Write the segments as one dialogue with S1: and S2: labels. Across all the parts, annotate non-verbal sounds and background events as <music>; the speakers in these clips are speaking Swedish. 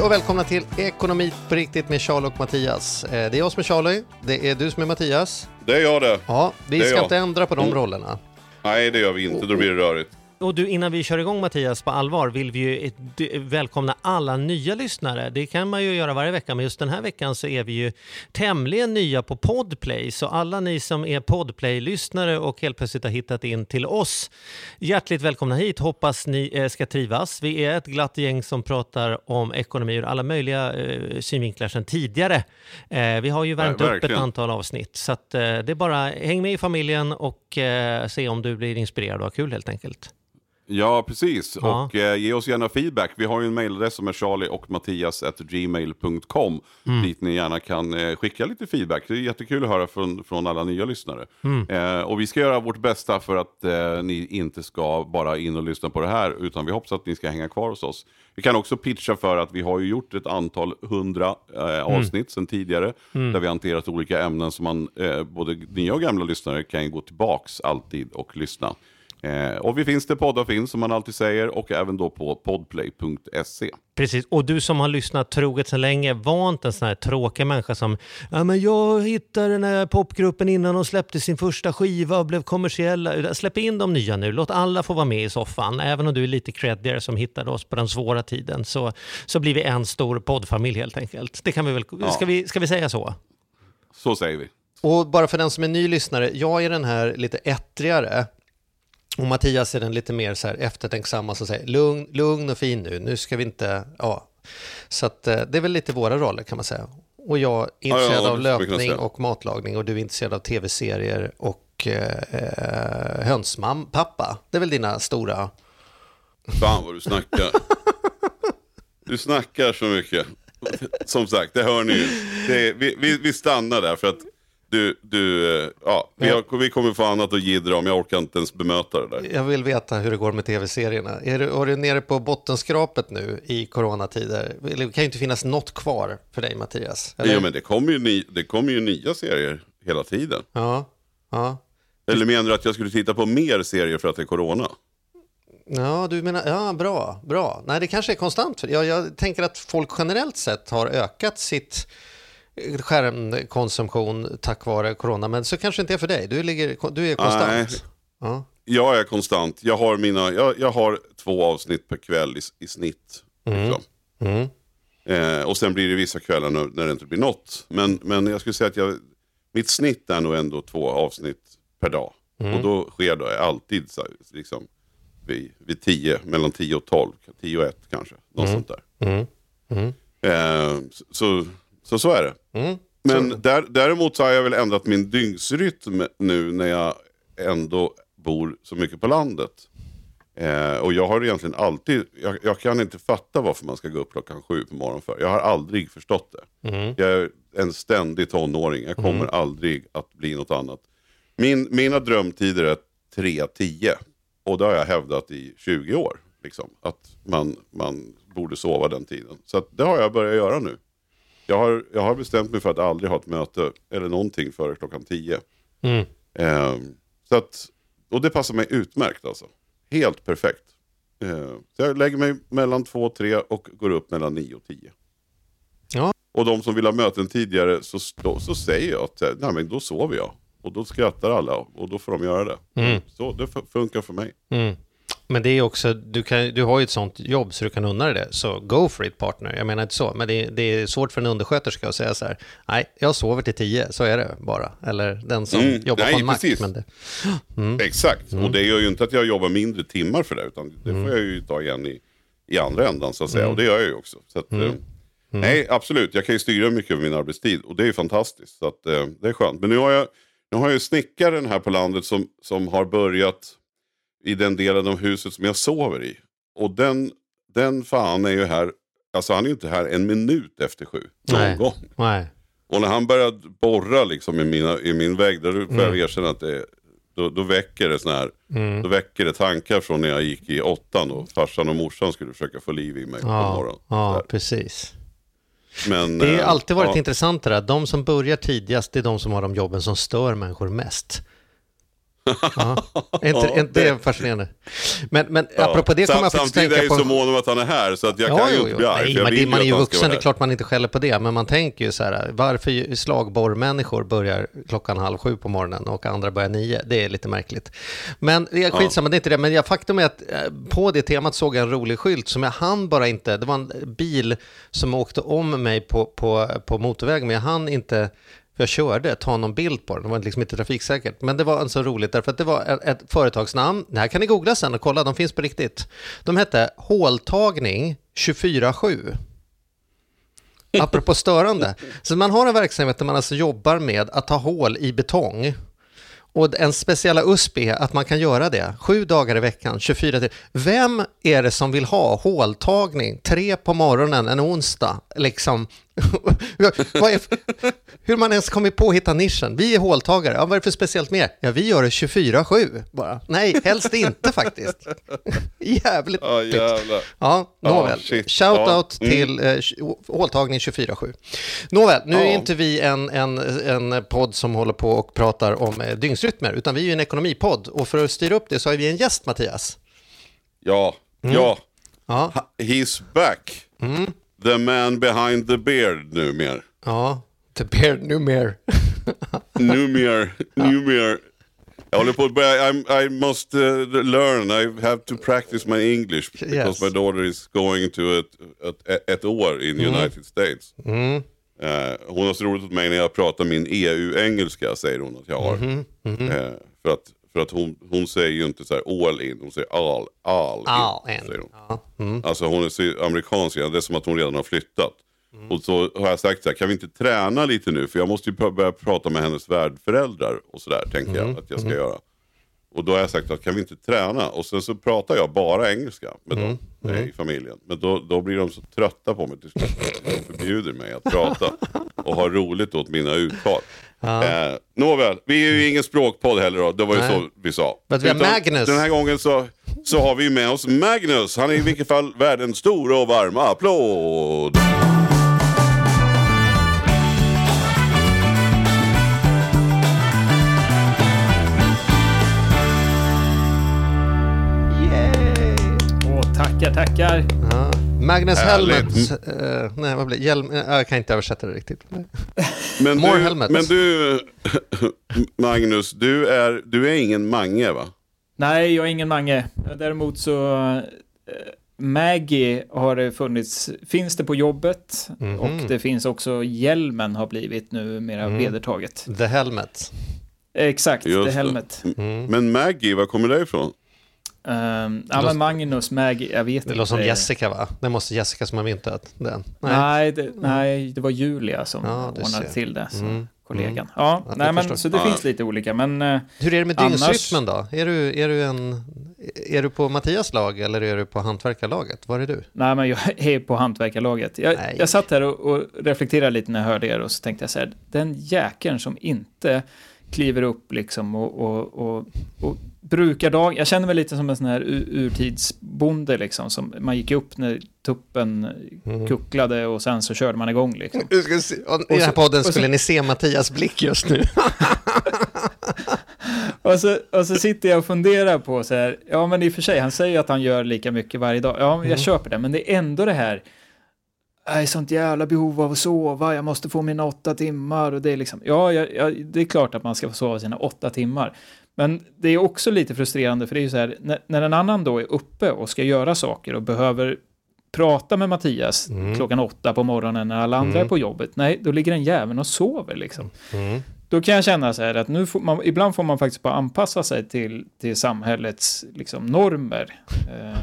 S1: Hej och välkomna till Ekonomi på riktigt med Charlie och Mattias. Eh, Det är jag som är Charlie, det är du som är Mattias.
S2: Det är jag det.
S1: Ja, vi
S2: Det
S1: ska
S2: jag.
S1: inte ändra på de
S2: Mm.
S1: rollerna.
S2: Nej, det gör vi inte. Då blir det rörigt.
S3: Och du, innan vi kör igång Mattias på allvar vill vi ju välkomna alla nya lyssnare. Det kan man ju göra varje vecka, men just den här veckan så är vi ju tämligen nya på Podplay. Så alla ni som är Podplay-lyssnare och helt plötsligt har hittat in till oss, hjärtligt välkomna hit. Hoppas ni eh, ska trivas. Vi är ett glatt gäng som pratar om ekonomi ur alla möjliga eh, synvinklar sedan tidigare. Eh, vi har ju värmt upp ett antal avsnitt, så att, eh, det är bara häng med i familjen och eh, se om du blir inspirerad och har kul helt enkelt.
S2: Ja, precis.
S3: Ja.
S2: Och eh, ge oss gärna feedback. Vi har ju en mailadress som är charlie och mattias gmail.com
S3: Mm.
S2: dit ni gärna kan eh, skicka lite feedback. Det är jättekul att höra från, från alla nya lyssnare.
S3: Mm.
S2: Eh, och vi ska göra vårt bästa för att eh, ni inte ska bara in och lyssna på det här, utan vi hoppas att ni ska hänga kvar hos oss. Vi kan också pitcha för att vi har ju gjort ett antal hundra eh,
S3: Mm.
S2: avsnitt sedan tidigare, där vi hanterat olika ämnen som man, eh, både nya och gamla lyssnare kan ju gå tillbaks alltid och lyssna. Eh, och vi finns där poddar finns som man alltid säger och även då på podplay.se.
S3: Precis, och du som har lyssnat troget så länge, var inte en sån här tråkig människa som ja, men jag hittade den här popgruppen innan de släppte sin första skiva och blev kommersiella. Släpp in de nya nu, låt alla få vara med i soffan. Även om du är lite creddigare som hittade oss på den svåra tiden så, så blir vi en stor poddfamilj helt enkelt. Det kan vi väl, ska, vi, ska vi säga så?
S2: Så säger vi.
S1: Och bara för den som är ny lyssnare, jag är den här lite ettrigare och Mattias är den lite mer så här eftertänksamma som säger lugn, lugn och fin nu, nu ska vi inte, ja. Så att eh, det är väl lite våra roller kan man säga. Och jag är intresserad
S2: ja,
S1: av
S2: man kunna
S1: löpning och matlagning och du är intresserad av tv-serier och eh, hönsmam, pappa. Det är väl dina stora...
S2: Fan vad du snackar. Du snackar så mycket. Som sagt, det hör ni ju. Är, vi, vi, vi stannar där för att du, du eh, ja, vi, har, vi kommer få annat att jiddra om. Jag orkar inte ens bemöta det där.
S1: Jag vill veta hur det går med tv-serierna. Är du, är du nere på bottenskrapet nu i coronatider? Det kan ju inte finnas något kvar för dig Mattias. eller?
S2: Ja, men det kommer, ju ny, det kommer ju nya serier hela tiden.
S1: ja, ja.
S2: Eller menar du att jag skulle titta på mer serier för att det är corona?
S1: Ja, du menar, ja, bra, bra. Nej, det kanske är konstant. Jag, jag tänker att folk generellt sett har ökat sitt skärmkonsumtion tack vare corona, men så kanske inte är för dig. Du, ligger, du är konstant.
S2: Nej.
S1: Ja.
S2: Jag är konstant. Jag har, mina, jag, jag har två avsnitt per kväll i, i snitt. Liksom.
S1: Mm.
S2: Eh, och sen blir det vissa kvällar när, när det inte blir något. Men, men jag skulle säga att jag, mitt snitt är nog ändå två avsnitt per dag.
S1: Mm.
S2: Och då sker det alltid så, liksom, vid, vid 10, mellan 10 och 12, 10 och 1 kanske. Något sånt där.
S1: Mm. Mm.
S2: Eh, så, så så är det.
S1: Mm.
S2: Men där, däremot så har jag väl ändrat min dygnsrytm nu när jag ändå bor så mycket på landet. Eh, och jag har egentligen alltid, jag, jag kan inte fatta varför man ska gå upp klockan sju på morgonen för. Jag har aldrig förstått det.
S1: Mm.
S2: Jag är en ständig tonåring, jag kommer aldrig att bli något annat. Min, mina drömtider är 3-10 och det har jag hävdat i 20 år. Liksom, att man, man borde sova den tiden. Så det har jag börjat göra nu. Jag har, jag har bestämt mig för att aldrig ha ett möte eller någonting före klockan 10.
S1: Mm.
S2: Ehm, så att, och det passar mig utmärkt alltså. Helt perfekt. Ehm, så jag lägger mig mellan 2 och 3 och går upp mellan 9 och 10.
S1: Ja.
S2: Och de som vill ha möten tidigare så, då, så säger jag att eh, nej, men då sover jag. Och då skrattar alla och då får de göra det.
S1: Mm.
S2: Så det fu- funkar för mig.
S1: Mm. Men det är också, du, kan, du har ju ett sånt jobb så du kan unna dig det. Så go for it partner. Jag menar inte så, men det, det är svårt för en undersköterska att säga så här. Nej, jag sover till tio, så är det bara. Eller den som
S2: Mm,
S1: jobbar
S2: nej,
S1: på en mack. Men det,
S2: Exakt,
S1: Mm.
S2: och det gör ju inte att jag jobbar mindre timmar för det. Utan det får jag ju ta igen i, i andra ändan så att säga. Och det gör jag ju också. Så att,
S1: Mm.
S2: eh, Nej, absolut. Jag kan ju styra mycket över min arbetstid och det är ju fantastiskt. Så att, eh, det är skönt. Men nu har jag, nu har jag ju snickaren här på landet som, som har börjat i den delen av huset som jag sover i. Och den, den fan är ju här, alltså han är ju inte här en minut efter sju. Någon
S1: Nej.
S2: gång.
S1: Nej.
S2: Och när han började borra liksom i, mina, i min vägg, då får jag erkänna att det, då, då väcker det sån här, då väcker det tankar från när jag gick i åttan och farsan och morsan skulle försöka få liv i mig på
S1: Ja,
S2: morgonen.
S1: ja precis.
S2: Men,
S1: Det har
S2: eh,
S1: alltid varit
S2: ja.
S1: intressant det där. De som börjar tidigast, det är de som har de jobben som stör människor mest. Ja. Är <laughs> inte, inte det fascinerande? Men, men apropå det kommer jag faktiskt
S2: Samtidigt är
S1: tänka
S2: jag
S1: på...
S2: så mån om att han är här så att jag
S1: Ja,
S2: kan ju inte bli.
S1: Nej,
S2: jag vill
S1: man är ju vuxen, det är klart man inte skäller på det. Men man tänker ju så här, varför slagborrmänniskor börjar klockan halv sju på morgonen och andra börjar nio? Det är lite märkligt. Men det är skitsamma, det är inte det. Men jag, faktum är att eh, på det temat såg jag en rolig skylt som jag hann bara inte. Det var en bil som åkte om mig på, på, på motorvägen, men jag hann inte jag körde, ta någon bild på den, det var liksom inte trafiksäkert. Men det var så roligt därför att det var ett, ett företagsnamn, det här kan ni googla sen och kolla, de finns på riktigt. De hette Håltagning 24-7. Apropå störande. Så man har en verksamhet där man alltså jobbar med att ta hål i betong. Och en speciella USP är att man kan göra det sju dagar i veckan, 24 timmar. Vem är det som vill ha håltagning tre på morgonen en onsdag? Liksom. Är, hur man ens kommit på att hitta nischen. Vi är håltagare, ja, vad är det för speciellt med? Ja, vi gör det 24-7 bara. Nej, helst inte faktiskt. Jävligt
S2: Ja,
S1: pytt.
S2: jävlar.
S1: Ja, nåväl.
S2: shit.
S1: Shoutout
S2: Ja, mm.
S1: till eh, håltagning 24-7. Nåväl, nu är inte vi en, en, en podd som håller på och pratar om eh, dygnsrytmer, utan vi är en ekonomipodd. Och för att styra upp det så har vi en gäst, Mattias.
S2: Ja,
S1: Mm.
S2: ja.
S1: Ja,
S2: He's back.
S1: Mm.
S2: The man behind the beard numera.
S1: ja. The beard numera. <laughs>
S2: Numera, numera. Jag håller på att börja, I must uh, learn, I have to practice my English because
S1: Yes.
S2: my daughter is going to ett, ett, ett år in
S1: Mm.
S2: United States. Eh, hon har så roligt åt mig när jag pratar min EU-engelska, säger hon att jag har.
S1: Mm-hmm.
S2: Eh, för att, för att hon, hon säger ju inte så här all in, hon säger all, all in.
S1: All in.
S2: Säger hon.
S1: Ja. Mm.
S2: Alltså hon är amerikansk, det är som att hon redan har flyttat. Och så har jag sagt så här, kan vi inte träna lite nu? För jag måste ju pr- börja prata med hennes värdföräldrar och sådär, tänker jag att jag ska göra. Och då har jag sagt att kan vi inte träna? Och sen så pratar jag bara engelska med dem eh, i familjen. Men då, då blir de så trötta på mig till slut. De förbjuder mig att prata <laughs> och ha roligt åt mina uttal. Eh, nåväl, vi är ju ingen språkpodd heller då. Det var ju
S1: Nej.
S2: så vi sa.
S1: Men vi har
S2: Utan
S1: Magnus.
S2: Den här gången så, så har vi med oss Magnus. Han är i vilket fall världens stora och varma applåd.
S4: Åh, tackar, tackar.
S1: Magnus. Helmet. eh, nej, vad blir? Hjälm, eh, jag kan inte översätta det riktigt. <laughs>
S2: Men
S1: More
S2: du,
S1: helmets.
S2: men du <laughs> Magnus, du är, du är ingen Mange va?
S4: Nej, jag är ingen Mange. Däremot så... eh, Maggie har det funnits, finns det på jobbet
S1: Mhm.
S4: och det finns också hjälmen har blivit nu mera
S1: Mm.
S4: vedertaget.
S1: The Helmet.
S4: Exakt,
S2: Just
S4: det
S2: det.
S4: helmet.
S1: Mm.
S2: Men Maggie, var kommer det ifrån?
S4: Um, ja, men Magnus, Maggie, jag vet
S1: Det
S4: inte.
S1: låter som Jessica va? Det måste Jessica som har myntat den.
S4: Nej, det, nej, det var Julia som
S1: Ja,
S4: ordnade
S1: ser.
S4: till det,
S1: Mm,
S4: kollegan.
S1: mm.
S4: Ja,
S1: Ja,
S4: nej, men
S1: förstår.
S4: så det
S2: Ja.
S4: finns lite olika, men eh,
S1: Hur är det med
S4: Annars-
S1: dygnsrytmen då? Är du, är, du en, är du på Mattias lag eller är du på hantverkarlaget? Var är du?
S4: nej, men jag är på hantverkarlaget. Jag,
S1: Nej.
S4: jag satt här och, och reflekterade lite när jag hörde er och så tänkte jag så här, den jäkeln som inte kliver upp liksom och, och, och, och brukar dag. Jag känner mig lite som en sån här urtidsbonde liksom, som man gick upp när tuppen
S1: Mm.
S4: kucklade och sen så körde man igång liksom.
S1: Se, och I den här podden
S4: och så-
S1: skulle ni se Mattias blick just nu. <laughs>
S4: Och så, och så sitter jag och funderar på så här, ja men i och för sig, han säger att han gör lika mycket varje dag. Ja, jag köper det, men det är ändå det här, jag är sånt jävla behov av att sova, jag måste få mina åtta timmar och det är liksom, ja, jag, jag, det är klart att man ska få sova sina åtta timmar. Men det är också lite frustrerande, för det är ju så här, när, när en annan då är uppe och ska göra saker och behöver prata med Mattias klockan åtta på morgonen när alla andra är på jobbet, nej, då ligger den jäveln och sover liksom.
S1: Mm.
S4: Då kan jag känna så här att nu får man, ibland får man faktiskt bara anpassa sig till, till samhällets liksom, normer. Eh,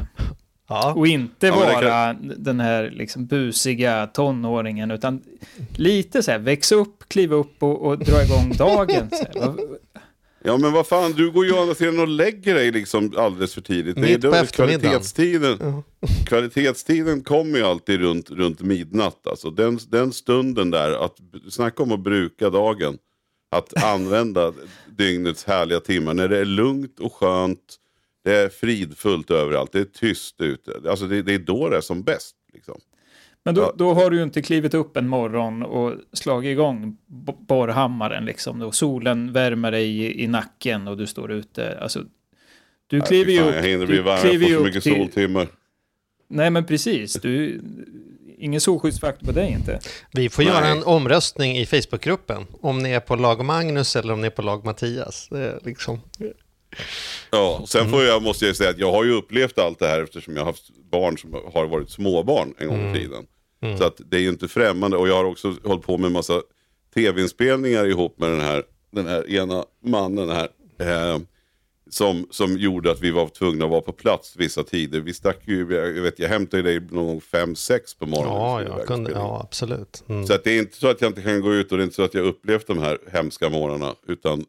S3: Ja.
S4: Och inte
S2: Ja,
S4: vara den här liksom busiga tonåringen, utan lite så här, växa upp, kliva upp och, och dra igång dagen.
S2: Ja men vad fan, du går ju å andra sidan och lägger dig liksom alldeles för tidigt. Det är
S1: eftermiddagen.
S2: kvalitetstiden, kvalitetstiden kommer ju alltid runt, runt midnatt. Alltså den, den stunden där, att snacka om att bruka dagen. Att använda <laughs> dygnets härliga timmar när det är lugnt och skönt. Det är fridfullt överallt, det är tyst ute. Alltså det, det är då det är som bäst. Liksom.
S4: Men då,
S2: Ja.
S4: då har du ju inte klivit upp en morgon och slagit igång borrhammaren liksom. Och solen värmer dig i, i nacken och du står ute. Alltså, du kliver ju upp.
S2: jag hinner bli
S4: du
S2: varm, jag
S4: kliver
S2: får
S4: ju
S2: så mycket
S4: till-
S2: soltimmar.
S4: Nej men precis. Du, ingen solskyddsfaktor på dig inte.
S1: Vi får
S2: Nej.
S1: göra en omröstning i Facebookgruppen om ni är på lag Magnus eller om ni är på lag Mattias. Det är liksom...
S2: Ja, sen
S1: Mm.
S2: får jag, måste jag säga att jag har ju upplevt allt det här eftersom jag har haft barn som har varit småbarn en gång
S1: Mm.
S2: i tiden. Så att det är ju inte främmande och jag har också hållit på med en massa tv-inspelningar ihop med den här, den här ena mannen här. Eh, som, som gjorde att vi var tvungna att vara på plats vissa tider. Vi stack ju, jag vet jag hämtade dig någon gång fem sex på morgonen.
S1: Ja, jag kunde, ja absolut. Mm.
S2: Så att det är inte så att jag inte kan gå ut och det är inte så att jag upplevt de här hemska morgnarna. Utan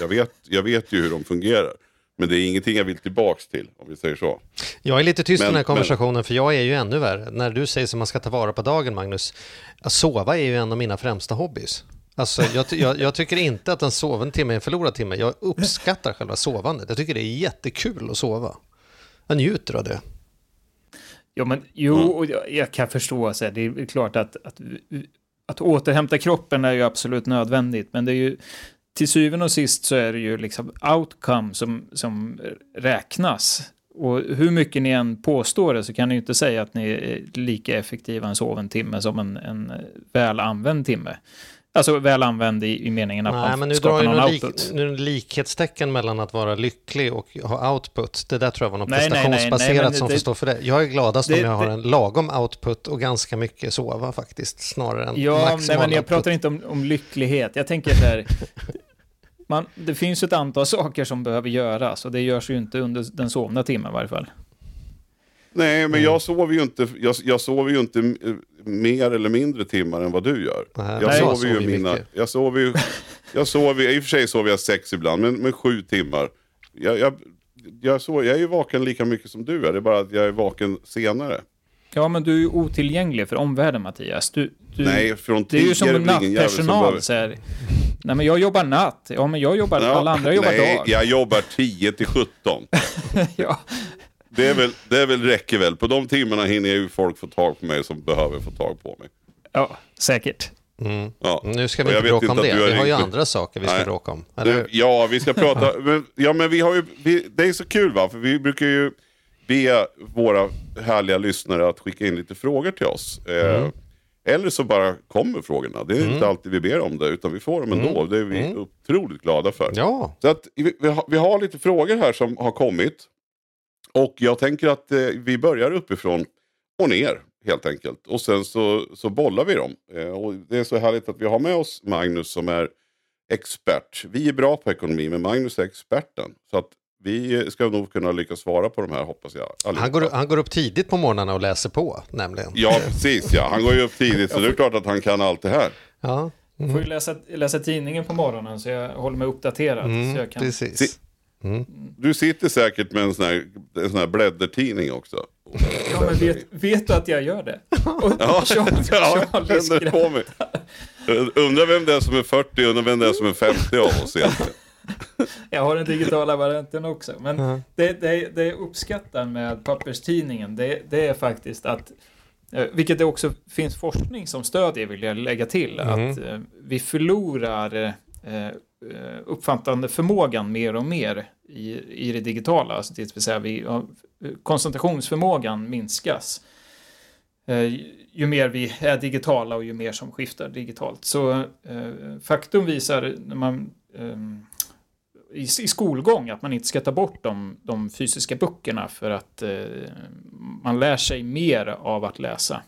S2: jag vet, jag vet ju hur de fungerar. Men det är ingenting jag vill tillbaks till, om vi säger så.
S1: Jag är lite tyst i
S2: Men-
S1: den här konversationen för jag är ju ännu värre. När du säger att man ska ta vara på dagen Magnus, att sova är ju en av mina främsta hobbys. Alltså, jag, ty- jag, jag tycker inte att en soven timme är en förlorad timme. Jag uppskattar själva sovandet. Jag tycker det är jättekul att sova. Jag njuter av det.
S4: Jo, men jo, och jag, jag kan förstå. Så här, det är klart att, att, att återhämta kroppen är ju absolut nödvändigt. Men det är ju till syvende och sist så är det ju liksom outcome som, som räknas. Och hur mycket ni än påstår det så kan ni ju inte säga att ni är lika effektiva en soven timme som en, en väl använd timme. Alltså väl använd i, i meningen att
S1: Nej, men
S4: man
S1: nu
S4: skapar
S1: drar
S4: någon
S1: någon
S4: output.
S1: lik, nu det likhetstecken mellan att vara lycklig och ha output. Det där tror jag var något
S4: Nej, nej, nej, nej,
S1: prestationsbaserat
S4: men
S1: som
S4: det-
S1: får stå för det. Jag är gladast
S4: det-
S1: om jag har
S4: det-
S1: en lagom output och ganska mycket sova faktiskt, snarare än
S4: Ja,
S1: maximal
S4: nej, men jag
S1: output.
S4: pratar inte om, om lycklighet. Jag tänker så här, <laughs> man, det finns ett antal saker som behöver göras och det görs ju inte under den sovna timmen i varje fall.
S2: Nej, men jag sover ju inte, jag, jag sover ju inte eh, mer eller mindre timmar än vad du gör.
S1: Nej,
S2: jag
S1: nej, jag
S2: sover ju
S1: sover
S2: mina,
S1: mycket.
S2: jag sover ju, jag sover, i och för sig sover jag sex ibland, men, men sju timmar. Jag, jag, jag, sover, jag är ju vaken lika mycket som du är, det är bara att jag är vaken senare.
S4: Ja, men du är ju otillgänglig för omvärlden, Mattias. Du, du,
S2: Nej, från
S4: det är ju som nattpersonal.
S2: behöver-.
S4: Nej, men jag jobbar natt. Ja, men jag jobbar,
S2: Ja,
S4: alla andra jobbar
S2: nej,
S4: dag.
S2: jag jobbar 10 till 17. <laughs>
S4: Ja.
S2: Det, är väl, det är väl, räcker väl. På de timmarna hinner ju folk få tag på mig som behöver få tag på mig.
S4: ja, säkert.
S1: Mm.
S2: Ja.
S1: Nu ska vi inte bråka om det.
S2: har
S1: Vi har ju andra saker vi ska
S2: Nej.
S1: bråka om. Eller
S2: ja, vi ska prata. <laughs> Men, ja, men vi har ju, vi, det är så kul va, för vi brukar ju be våra härliga lyssnare att skicka in lite frågor till oss. Eh,
S1: Mm.
S2: Eller så bara kommer frågorna. Det är inte alltid vi ber om det, utan vi får dem ändå. Det är vi otroligt glada för.
S1: Mm. Ja,
S2: Så att vi, vi, har, vi har lite frågor här som har kommit. Och jag tänker att eh, vi börjar uppifrån och ner helt enkelt. Och sen så, så bollar vi dem. Eh, och det är så härligt att vi har med oss Magnus som är expert. Vi är bra på ekonomi men Magnus är experten. Så att vi ska nog kunna lyckas svara på de här hoppas jag. allihopa.
S1: han går, han går upp tidigt på morgnarna och läser på nämligen.
S2: Ja precis ja, han går ju upp tidigt så det är klart att han kan allt det här.
S1: Ja,
S4: Jag får ju läsa, läsa tidningen på morgonen så jag håller mig uppdaterad. så
S1: mm,
S4: jag kan...
S1: precis.
S2: Du sitter säkert med en sån här, en sån här bläddertidning också.
S4: Ja, men vet, vet du att jag gör det? Och
S2: Ja,
S4: Charlie,
S2: ja
S4: Charlie
S2: på mig. Undrar vem det är som är 40, undrar vem det är som är 50 av oss egentligen.
S4: Jag har den digitala varianten också. Men det, det, det jag uppskattar med papperstidningen, det, det är faktiskt att, eh, vilket det också finns forskning som stödjer, vill jag lägga till, att eh, vi förlorar eh, uppfattande förmågan mer och mer i, i det digitala. Alltså det vill säga vi, ja, koncentrationsförmågan minskas. Eh, ju mer vi är digitala och ju mer som skiftar digitalt. Så eh, faktum visar när man i, i skolgång att man inte ska ta bort de, de fysiska böckerna för att eh, man lär sig mer av att läsa.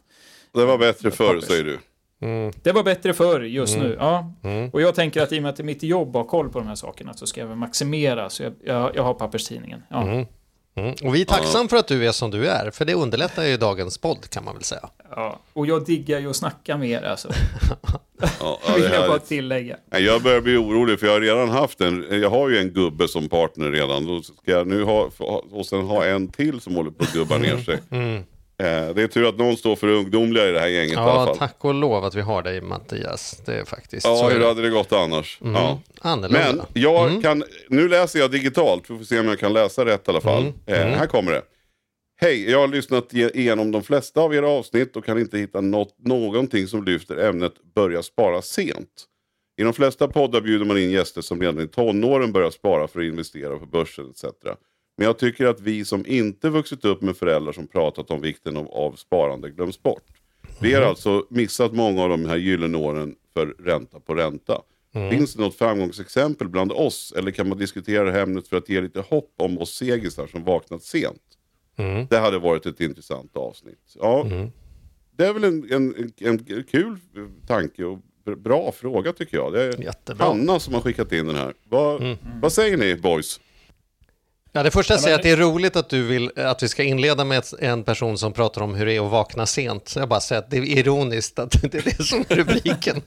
S2: Det var bättre förr säger du.
S1: Mm,
S4: Det var bättre förr just nu. Ja.
S1: mm.
S4: Och jag tänker att i och med att det är mitt jobb att ha koll på de här sakerna så ska jag väl maximera så jag, jag, jag har papperstidningen. Ja.
S1: Mm. Mm. Och vi är tacksamma för att du är som du är, för det underlättar ju dagens podd kan man väl säga.
S4: Ja, och jag diggar ju att snacka mer alltså. <laughs>
S2: Ja, ja, <laughs> det
S4: Vill jag bara tillägga.
S2: Jag börjar bli orolig för jag har redan haft en, jag har ju en gubbe som partner redan. Då ska jag nu ha, och sen ha en till som håller på att gubba ner sig. Eh, Det är tur att någon står för det ungdomliga i det här gänget i alla
S1: Ja,
S2: fall.
S1: tack och lov att vi har dig Mattias. Det är faktiskt så.
S2: Ja,
S1: är
S2: hur
S1: det.
S2: hade det gått annars? Ja.
S1: Annorlunda.
S2: Men jag kan, nu läser jag digitalt, vi får se om jag kan läsa rätt i alla fall. Eh, här kommer det. Hej, jag har lyssnat ge- igenom de flesta av era avsnitt och kan inte hitta något, någonting som lyfter ämnet börja spara sent. I de flesta poddar bjuder man in gäster som redan i tonåren börjar spara för att investera på börsen etc. Men jag tycker att vi som inte vuxit upp med föräldrar som pratat om vikten av, av sparande glöms bort. Vi har alltså missat många av de här gyllene åren för ränta på ränta. Finns det något framgångsexempel bland oss eller kan man diskutera det här ämnet för att ge lite hopp om oss segisar som vaknat sent? Det hade varit ett intressant avsnitt. Ja, Det är väl en, en, en, kul tanke och br- bra fråga tycker jag. Det är
S1: Jättebra.
S2: Hanna som har skickat in den här. Vad, vad säger ni boys?
S1: Ja, det första jag säger att det är roligt att du vill att vi ska inleda med en person som pratar om hur det är att vakna sent. Så jag bara säger att det är ironiskt att <laughs> det är det som är rubriken.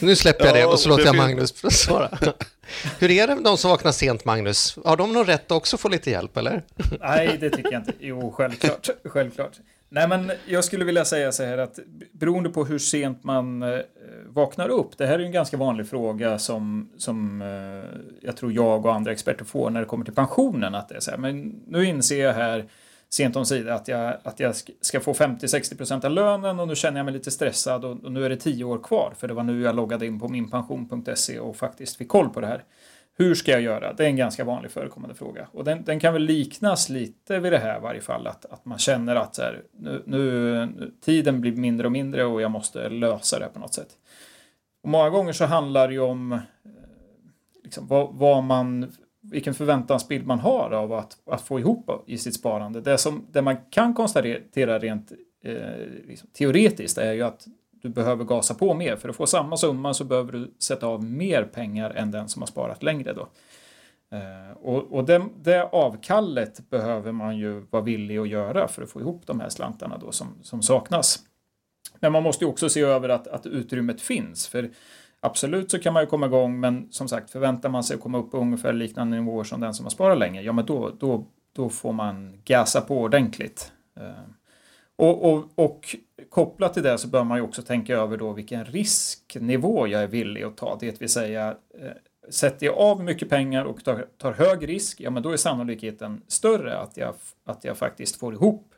S1: nu släpper jag det och så låter jag Magnus svara. <laughs> hur är det med de som vaknar sent, Magnus? Har de någon rätt att också få lite hjälp, eller?
S4: Nej, det tycker jag inte. Jo, självklart. självklart. Nej, men jag skulle vilja säga så här att beroende på hur sent man eh, vaknar upp. Det här är ju en ganska vanlig fråga som, som eh, jag tror jag och andra experter får när det kommer till pensionen. Att det är så här, men nu inser jag här sent om sida att jag, att jag ska få 50-60% av lönen och nu känner jag mig lite stressad och, och nu är det tio år kvar för det var nu jag loggade in på minpension.se och faktiskt fick koll på det här. Hur ska jag göra? Det är en ganska vanlig förekommande fråga. Och den, den kan väl liknas lite vid det här i varje fall. Att, att man känner att så här, nu, nu, tiden blir mindre och mindre och jag måste lösa det på något sätt. Och många gånger så handlar det ju om eh, liksom, vad, vad man, vilken förväntansbild man har av att, att få ihop i sitt sparande. Det, som, det man kan konstatera rent eh, liksom, teoretiskt är ju att du behöver gasa på mer. För att få samma summa så behöver du sätta av mer pengar än den som har sparat längre. Då. Eh, och och det, det avkallet behöver man ju vara villig att göra för att få ihop de här slantarna då som, som saknas. Men man måste ju också se över att, att utrymmet finns. För absolut så kan man ju komma igång, men som sagt förväntar man sig att komma upp på ungefär liknande nivåer som den som har sparat länge, ja men då, då, då får man gasa på ordentligt. Eh, och, och, och kopplat till det så bör man ju också tänka över då vilken risknivå jag är villig att ta. Det vill säga, eh, sätter jag av mycket pengar och tar, tar hög risk, ja men då är sannolikheten större att jag, att jag faktiskt får ihop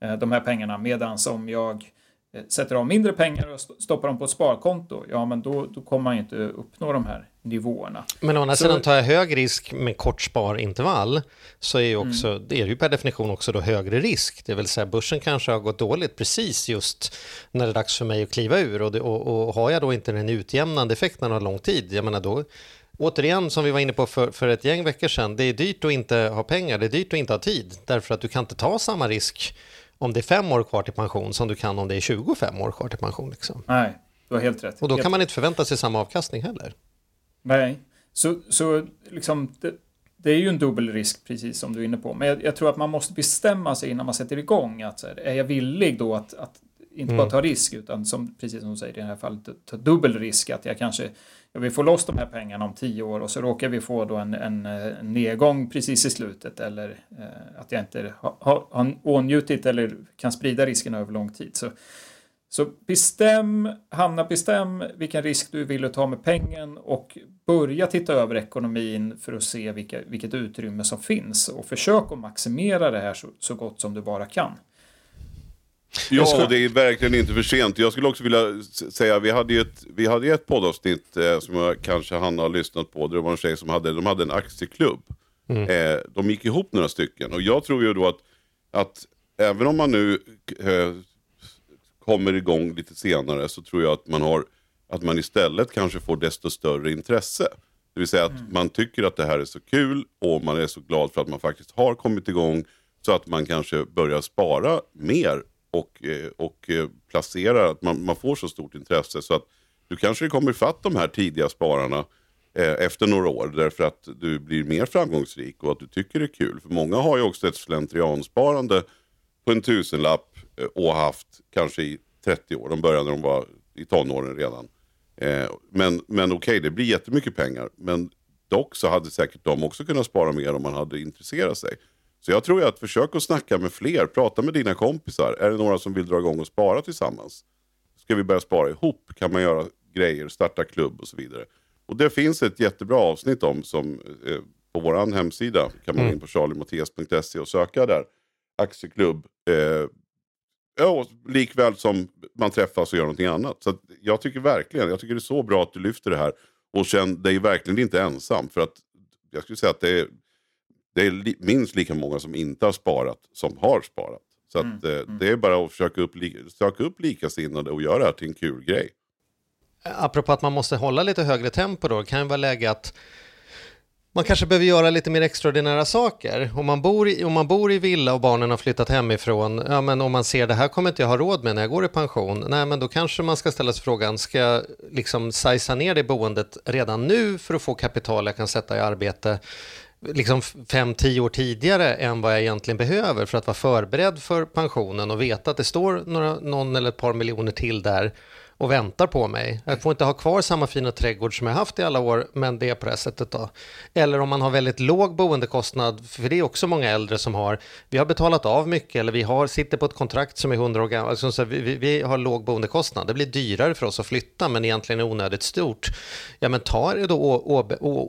S4: eh, de här pengarna. Medan om jag eh, sätter av mindre pengar och st- stoppar dem på ett sparkonto, ja men då, då kommer man ju inte uppnå de här nivåerna.
S1: Men å andra
S4: Så-
S1: sidan tar jag hög risk med kort sparintervall så är, ju också,
S4: Mm.
S1: det är ju per definition också då högre risk. Det vill säga börsen kanske har gått dåligt precis just när det är dags för mig att kliva ur och, det, och, och har jag då inte den utjämnande effekten av lång tid, jag menar då Återigen, som vi var inne på för, för ett gäng veckor sedan, det är dyrt att inte ha pengar, det är dyrt att inte ha tid, därför att du kan inte ta samma risk om det är fem år kvar till pension som du kan om det är 25 år kvar till pension. Liksom.
S4: Nej, du har helt rätt.
S1: Och då
S4: Helt
S1: kan man inte förvänta sig samma avkastning heller.
S4: Nej, så, så liksom det, det är ju en dubbel risk precis som du är inne på. Men jag, jag tror att man måste bestämma sig innan man sätter igång. Att, här, är jag villig då att, att inte bara ta risk utan som, precis som du säger i det här fallet ta dubbel risk. Att jag kanske ja, vi får loss de här pengarna om tio år och så råkar vi få då en, en, en nedgång precis i slutet eller eh, att jag inte har, ha, ha ånjutit eller kan sprida risken över lång tid. Så så bestäm, Hanna, bestäm vilken risk du vill ta med pengen och börja titta över ekonomin för att se vilka, vilket utrymme som finns och försök att maximera det här så, så gott som du bara kan.
S2: Ja, och det är verkligen inte för sent. Jag skulle också vilja säga, vi hade ju ett, vi hade ett poddavsnitt eh, som jag kanske Hanna har lyssnat på. Det var en tjej som hade, de hade en aktieklubb. Eh, de gick ihop några stycken. Och jag tror ju då att, att även om man nu eh, kommer igång lite senare så tror jag att man, har, att man istället kanske får desto större intresse. Det vill säga att man tycker att det här är så kul och man är så glad för att man faktiskt har kommit igång så att man kanske börjar spara mer och, eh, och eh, placerar, att man, man får så stort intresse så att du kanske kommer ifatt de här tidiga spararna eh, efter några år därför att du blir mer framgångsrik och att du tycker det är kul. För många har ju också ett slentriansparande på en tusenlapp eh, och haft kanske i 30 år. De började när de var i tonåren redan. Eh, men men okej, det blir jättemycket pengar. Men dock så hade säkert de också kunnat spara mer om man hade intresserat sig. Så jag tror att försök att snacka med fler, prata med dina kompisar. Är det några som vill dra igång och spara tillsammans? Ska vi börja spara ihop? Kan man göra grejer, starta klubb och så vidare. Och det finns ett jättebra avsnitt om som eh, på vår hemsida kan man gå in på charliemattias.se och söka där. Aktieklubb. Eh, ja, likväl som man träffas och gör någonting annat. Så jag tycker verkligen, jag tycker det är så bra att du lyfter det här. Och känn dig verkligen inte ensam. För att jag skulle säga att det är, det är li, minst lika många som inte har sparat som har sparat. Så att, eh, det är bara att försöka upp, söka upp likasinnade och göra det här till en kul grej.
S1: Apropå att man måste hålla lite högre tempo då, det kan ju vara läge att man kanske behöver göra lite mer extraordinära saker. Om man bor i, om man bor i villa och barnen har flyttat hemifrån, ja men om man ser det här kommer inte jag ha råd med när jag går i pension, nej men då kanske man ska ställa sig frågan, ska jag liksom sajsa ner det boendet redan nu för att få kapital jag kan sätta i arbete liksom fem, tio år tidigare än vad jag egentligen behöver för att vara förberedd för pensionen och veta att det står några, någon eller ett par miljoner till där och väntar på mig. Jag får inte ha kvar samma fina trädgård som jag haft i alla år, men det är på det här sättet då. Eller om man har väldigt låg boendekostnad, för det är också många äldre som har, vi har betalat av mycket eller vi har, sitter på ett kontrakt som är 100 år gammalt, alltså, vi, vi, har låg boendekostnad. Det blir dyrare för oss att flytta, men egentligen är onödigt stort. Ja, men ta det då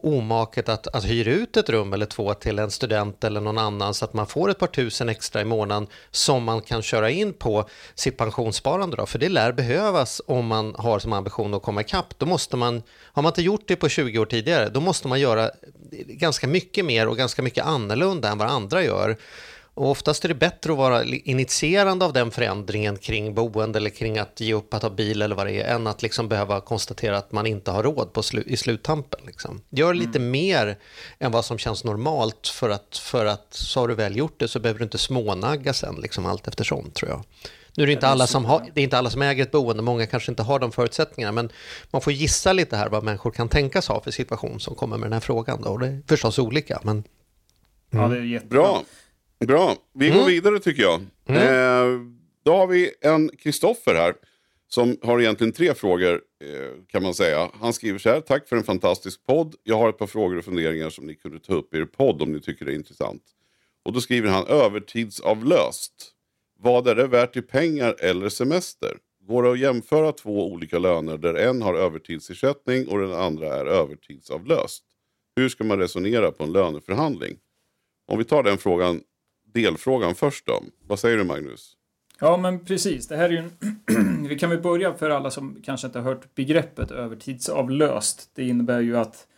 S1: omaket att, att hyra ut ett rum eller två till en student eller någon annan så att man får ett par tusen extra i månaden som man kan köra in på sitt pensionssparande då, för det lär behövas om man har som ambition att komma ikapp. Då måste man, har man inte gjort det på 20 år tidigare, då måste man göra ganska mycket mer och ganska mycket annorlunda än vad andra gör. Och oftast är det bättre att vara initierande av den förändringen kring boende eller kring att ge upp att ha bil eller vad det är, än att liksom behöva konstatera att man inte har råd på slu- i sluttampen. Liksom. Gör lite mer än vad som känns normalt för att, för att så har du väl gjort det så behöver du inte smånagga sen liksom, allt eftersom tror jag. Nu är det inte alla som har, det är inte alla som äger ett boende, många kanske inte har de förutsättningarna, men man får gissa lite här vad människor kan tänkas ha för situation som kommer med den här frågan. Då. Och det är förstås olika, men
S4: Ja, det är jättebra.
S2: Bra. Bra. Vi går vidare tycker jag. Eh, då har vi en Kristoffer här. Som har egentligen tre frågor eh, kan man säga. Han skriver så här. Tack för en fantastisk podd. Jag har ett par frågor och funderingar som ni kunde ta upp i er podd om ni tycker det är intressant. Och då skriver han övertidsavlöst. Vad är det värt i pengar eller semester? Går det att jämföra två olika löner där en har övertidsersättning och den andra är övertidsavlöst? Hur ska man resonera på en löneförhandling? Om vi tar den frågan, delfrågan först då. Vad säger du Magnus?
S4: Ja, men precis. Det här är ju en... <clears throat> Vi kan väl börja för alla som kanske inte har hört begreppet övertidsavlöst. Det innebär ju att, eh,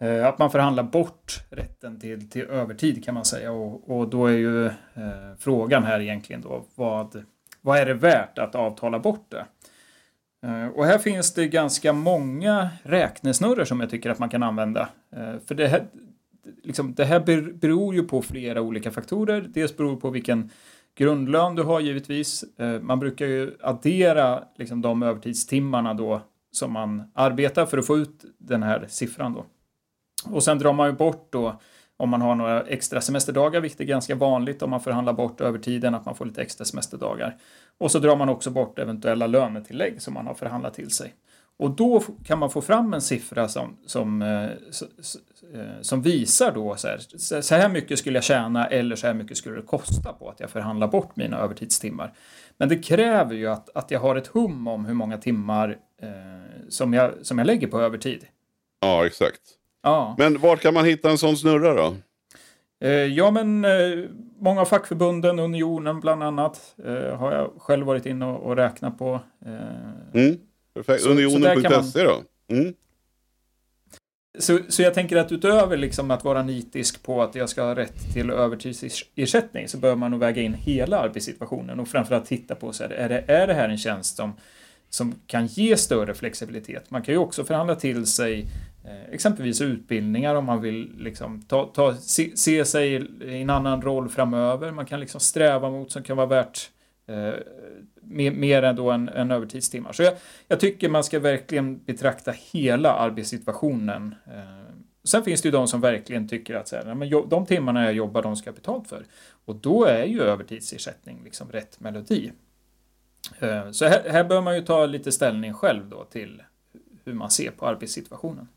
S4: Eh, att man förhandlar bort rätten till, till övertid kan man säga. Och, och då är ju eh, frågan här egentligen då vad, vad är det värt att avtala bort det? Eh, Och här finns det ganska många räknesnurror som jag tycker att man kan använda. Eh, För det här, liksom, det här beror ju på flera olika faktorer. Dels beror det på vilken grundlön du har givetvis. Eh, man brukar ju addera liksom, de övertidstimmarna då som man arbetar för att få ut den här siffran då. Och sen drar man ju bort då om man har några extra semesterdagar, vilket är ganska vanligt om man förhandlar bort övertiden, att man får lite extra semesterdagar. Och så drar man också bort eventuella lönetillägg som man har förhandlat till sig. Och då kan man få fram en siffra som, som, eh, eh, som visar då så här, så här mycket skulle jag tjäna eller så här mycket skulle det kosta på att jag förhandlar bort mina övertidstimmar. Men det kräver ju att, att jag har ett hum om hur många timmar eh, som, jag, som jag lägger på övertid.
S2: Ja, exakt.
S4: Ja.
S2: Men var kan man hitta en sån snurra då?
S4: Eh, Ja, men eh, många av fackförbunden, Unionen bland annat, eh, har jag själv varit inne och, räknat på.
S2: Mm. Unionen.se då? Mm.
S4: Så, så jag tänker att utöver liksom att vara nitisk på att jag ska ha rätt till övertidsersättning så bör man nog väga in hela arbetssituationen och framförallt titta på så här, är, det, är det här en tjänst som, som kan ge större flexibilitet? Man kan ju också förhandla till sig Eh, exempelvis utbildningar om man vill liksom ta, ta, se, se sig i en annan roll framöver. Man kan liksom sträva mot som kan vara värt eh, mer, mer än då en, en övertidstimmar. Så jag, jag, tycker man ska verkligen betrakta hela arbetssituationen. Eh, sen finns det ju de som verkligen tycker att så här, men de timmarna jag jobbar, de ska jag betalt för. Och då är ju övertidsersättning liksom rätt melodi. Eh, så här, här bör man ju ta lite ställning själv då till hur man ser på arbetssituationen.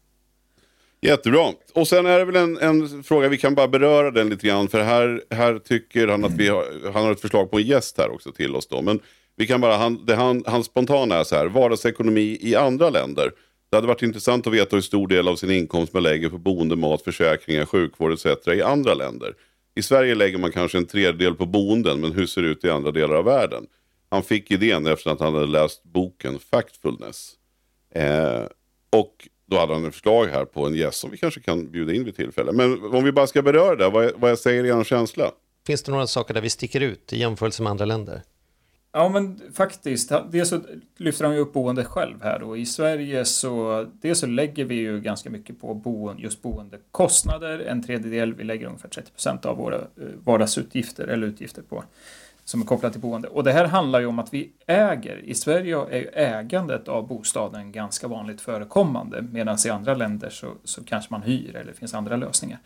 S2: Jättebra. Och sen är det väl en, en, fråga, vi kan bara beröra den lite grann. För här, här tycker han att vi har, han har ett förslag på en gäst här också till oss då. Men vi kan bara, han, det han, han spontana är så här, vardagsekonomi i andra länder. Det hade varit intressant att veta hur stor del av sin inkomst man lägger på boende, mat, försäkringar, sjukvård etc. i andra länder. I Sverige lägger man kanske en tredjedel på boenden, men hur ser det ut i andra delar av världen? Han fick idén efter att han hade läst boken Factfulness. Eh, och då hade han ett förslag här på en gäst som vi kanske kan bjuda in vid tillfälle. Men om vi bara ska beröra det, vad, vad jag säger er känsla?
S5: Finns det några saker där vi sticker ut i jämförelse med andra länder?
S4: Ja, men faktiskt. Dels så lyfter han ju upp boendet själv här och i Sverige så dels så lägger vi ju ganska mycket på boende, just boendekostnader. En tredjedel, vi lägger ungefär 30 procent av våra eh, vardagsutgifter eller utgifter på som är kopplat till boende. Och det här handlar ju om att vi äger. I Sverige är ju ägandet av bostaden ganska vanligt förekommande medan i andra länder så, så kanske man hyr eller det finns andra lösningar.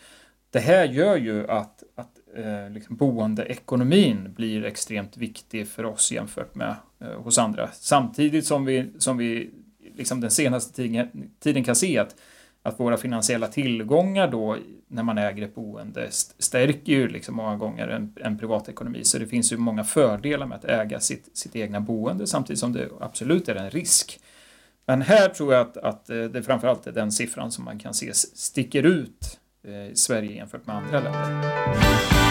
S4: Det här gör ju att, att eh, liksom boendeekonomin blir extremt viktig för oss jämfört med eh, hos andra. Samtidigt som vi, som vi liksom den senaste tiden, tiden kan se att att våra finansiella tillgångar då när man äger ett boende stärker ju liksom många gånger en, en privatekonomi. Så det finns ju många fördelar med att äga sitt, sitt egna boende samtidigt som det absolut är en risk. Men här tror jag att, att eh, det framförallt är den siffran som man kan se sticker ut eh, i Sverige jämfört med andra länder.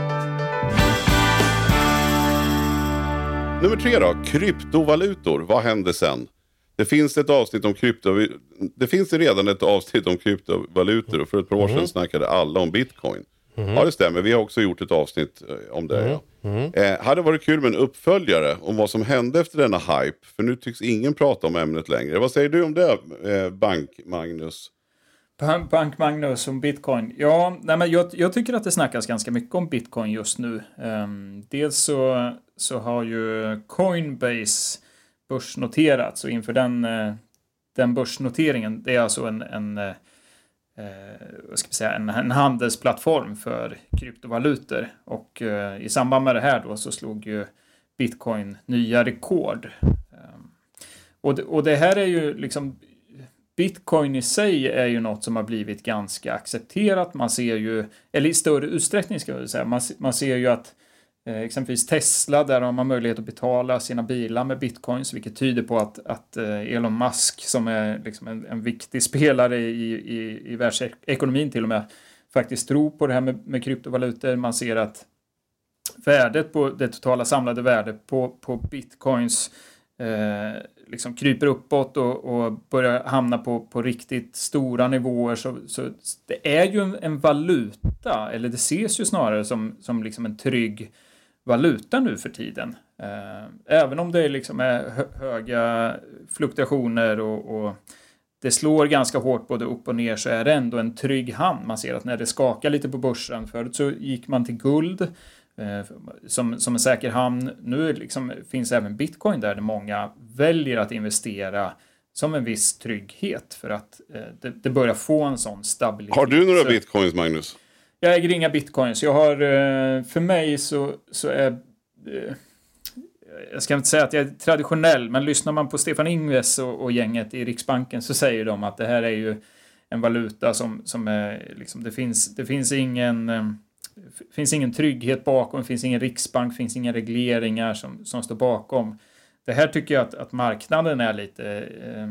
S2: Nummer tre då, kryptovalutor. Vad hände sen? Det finns ett avsnitt om krypto... Det finns redan ett avsnitt om kryptovalutor och för ett par år sedan mm. snackade alla om bitcoin. Mm. Ja det stämmer, vi har också gjort ett avsnitt eh, om det. Mm. Ja. Mm. Eh, hade varit kul med en uppföljare om vad som hände efter denna hype. För nu tycks ingen prata om ämnet längre. Vad säger du om det, eh, Bank Magnus?
S4: Bank Magnus om bitcoin. Ja, nej men jag, jag, tycker att det snackas ganska mycket om bitcoin just nu. Um, dels så, så har ju Coinbase börsnoterats och inför den, uh, den börsnoteringen, det är alltså en, en uh, vad ska vi säga, en, en handelsplattform för kryptovalutor. Och uh, i samband med det här då så slog ju bitcoin nya rekord. Um, och, det, och det här är ju liksom bitcoin i sig är ju något som har blivit ganska accepterat. Man ser ju, eller i större utsträckning ska jag säga, man, man ser ju att eh, exempelvis Tesla, där har man möjlighet att betala sina bilar med bitcoins, vilket tyder på att, att eh, Elon Musk, som är liksom en, en viktig spelare i, i, i världsekonomin till och med, faktiskt tror på det här med, med kryptovalutor. Man ser att värdet på det totala samlade värdet på, på bitcoins eh, liksom kryper uppåt och, och börjar hamna på, på riktigt stora nivåer. Så, så det är ju en, en, valuta, eller det ses ju snarare som, som liksom en trygg valuta nu för tiden. Eh, även om det liksom är hö höga fluktuationer och, och, det slår ganska hårt både upp och ner så är det ändå en trygg hamn. Man ser att när det skakar lite på börsen, förut så gick man till guld Eh, som, som en säker hamn. Nu liksom finns även bitcoin där, där många väljer att investera som en viss trygghet för att eh, det, det, börjar få en sån stabilitet.
S2: Har du några bitcoins, Magnus?
S4: Jag äger inga bitcoins. Jag har, eh, för mig så, så är jag ska inte säga att jag är traditionell, men lyssnar man på Stefan Ingves och, och, gänget i Riksbanken så säger de att det här är ju en valuta som, som är, liksom, det finns, det finns ingen finns ingen trygghet bakom, det finns ingen riksbank, det finns inga regleringar som, som står bakom. Det här tycker jag att, att marknaden är lite... Eh,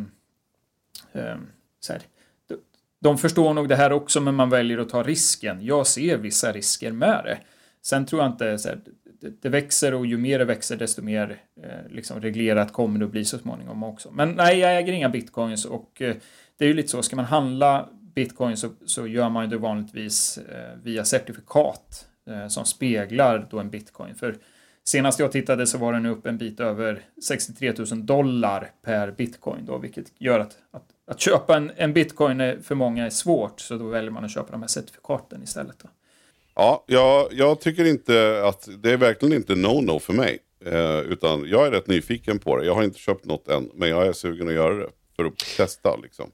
S4: eh, så här, de, de förstår nog det här också, men man väljer att ta risken. Jag ser vissa risker med det. Sen tror jag inte... Så här, det, det, växer och ju mer det växer desto mer eh, liksom reglerat kommer det att bli så småningom också. Men nej, jag äger inga bitcoins och eh, det är ju lite så, ska man handla bitcoin så, så gör man det vanligtvis eh, via certifikat eh, som speglar då en bitcoin. För senast jag tittade så var den upp en bit över 63 000 dollar per bitcoin då, vilket gör att, att, att köpa en, en bitcoin för många är svårt, så då väljer man att köpa de här certifikaten istället. Då.
S2: Ja, jag, jag tycker inte att det är verkligen inte no-no för mig. Eh, utan jag är rätt nyfiken på det. Jag har inte köpt något än, men jag är sugen att göra det för att testa. Liksom.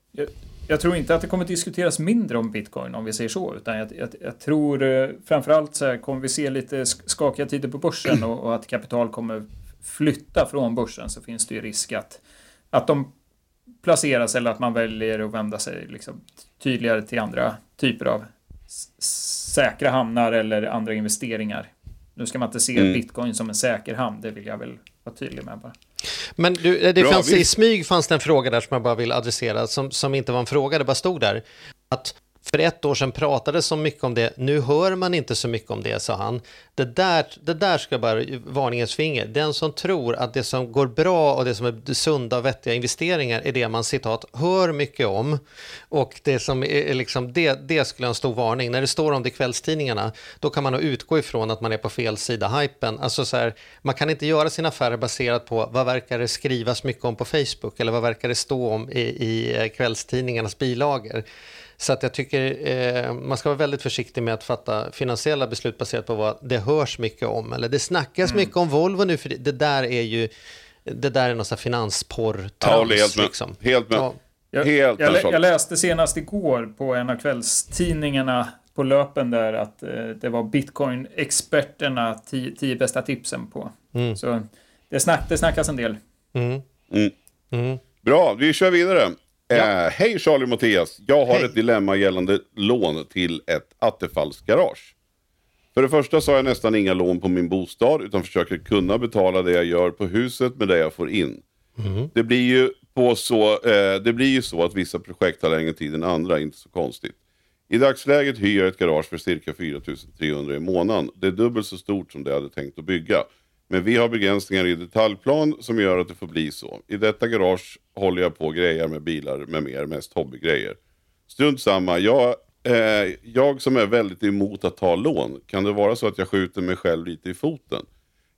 S4: Jag, tror inte att det kommer diskuteras mindre om bitcoin om vi säger så, utan jag, jag, jag tror eh, framförallt så här, kommer vi se lite skakiga tider på börsen och, och, att kapital kommer flytta från börsen så finns det ju risk att, att de placeras eller att man väljer att vända sig liksom tydligare till andra typer av säkra hamnar eller andra investeringar. Nu ska man inte se mm. bitcoin som en säker hamn, det vill jag väl vara tydlig med bara.
S1: Men du, det Bra, fanns, i smyg fanns det en fråga där som jag bara vill adressera, som, som inte var en fråga, det bara stod där. Att för ett år sedan pratades så mycket om det, nu hör man inte så mycket om det, sa han. Det där, det där ska bara varningens finger. Den som tror att det som går bra och det som är sunda och vettiga investeringar är det man citat hör mycket om. Och det som är liksom, det, det skulle en stor varning. När det står om det i kvällstidningarna, då kan man nog utgå ifrån att man är på fel sida hypen. Alltså så här, man kan inte göra sina affärer baserat på vad verkar det skrivas mycket om på Facebook eller vad verkar det stå om i, i eh, kvällstidningarnas bilagor. Så att jag tycker eh, man ska vara väldigt försiktig med att fatta finansiella beslut baserat på vad det hörs mycket om. Eller det snackas mm. mycket om Volvo nu, för det, där är ju det där är någon sån finansporr
S2: Ja, helt med. Liksom. Helt med. Ja.
S4: Jag, helt jag, jag, läste senast igår på en av kvällstidningarna på löpen där att eh, det var bitcoin-experterna, tio, tio, bästa tipsen på. Mm. Så det, snack, det snackas en del.
S2: Mm. mm. Mm. Bra, vi kör vidare. Ja. Eh, hej Charlie och Mattias. Jag har Hej. ett dilemma gällande lån till ett attefallsgarage. För det första så har jag nästan inga lån på min bostad utan försöker kunna betala det jag gör på huset med det jag får in. Mm. Det, blir ju på så, eh, det blir ju så att vissa projekt tar längre tid än andra, inte så konstigt. I dagsläget hyr jag ett garage för cirka 4 300 i månaden. Det är dubbelt så stort som det jag hade tänkt att bygga. Men vi har begränsningar i detaljplan som gör att det får bli så. I detta garage håller jag på grejer med bilar med mer, mest hobbygrejer. Strunt samma, jag, eh, jag som är väldigt emot att ta lån, kan det vara så att jag skjuter mig själv lite i foten?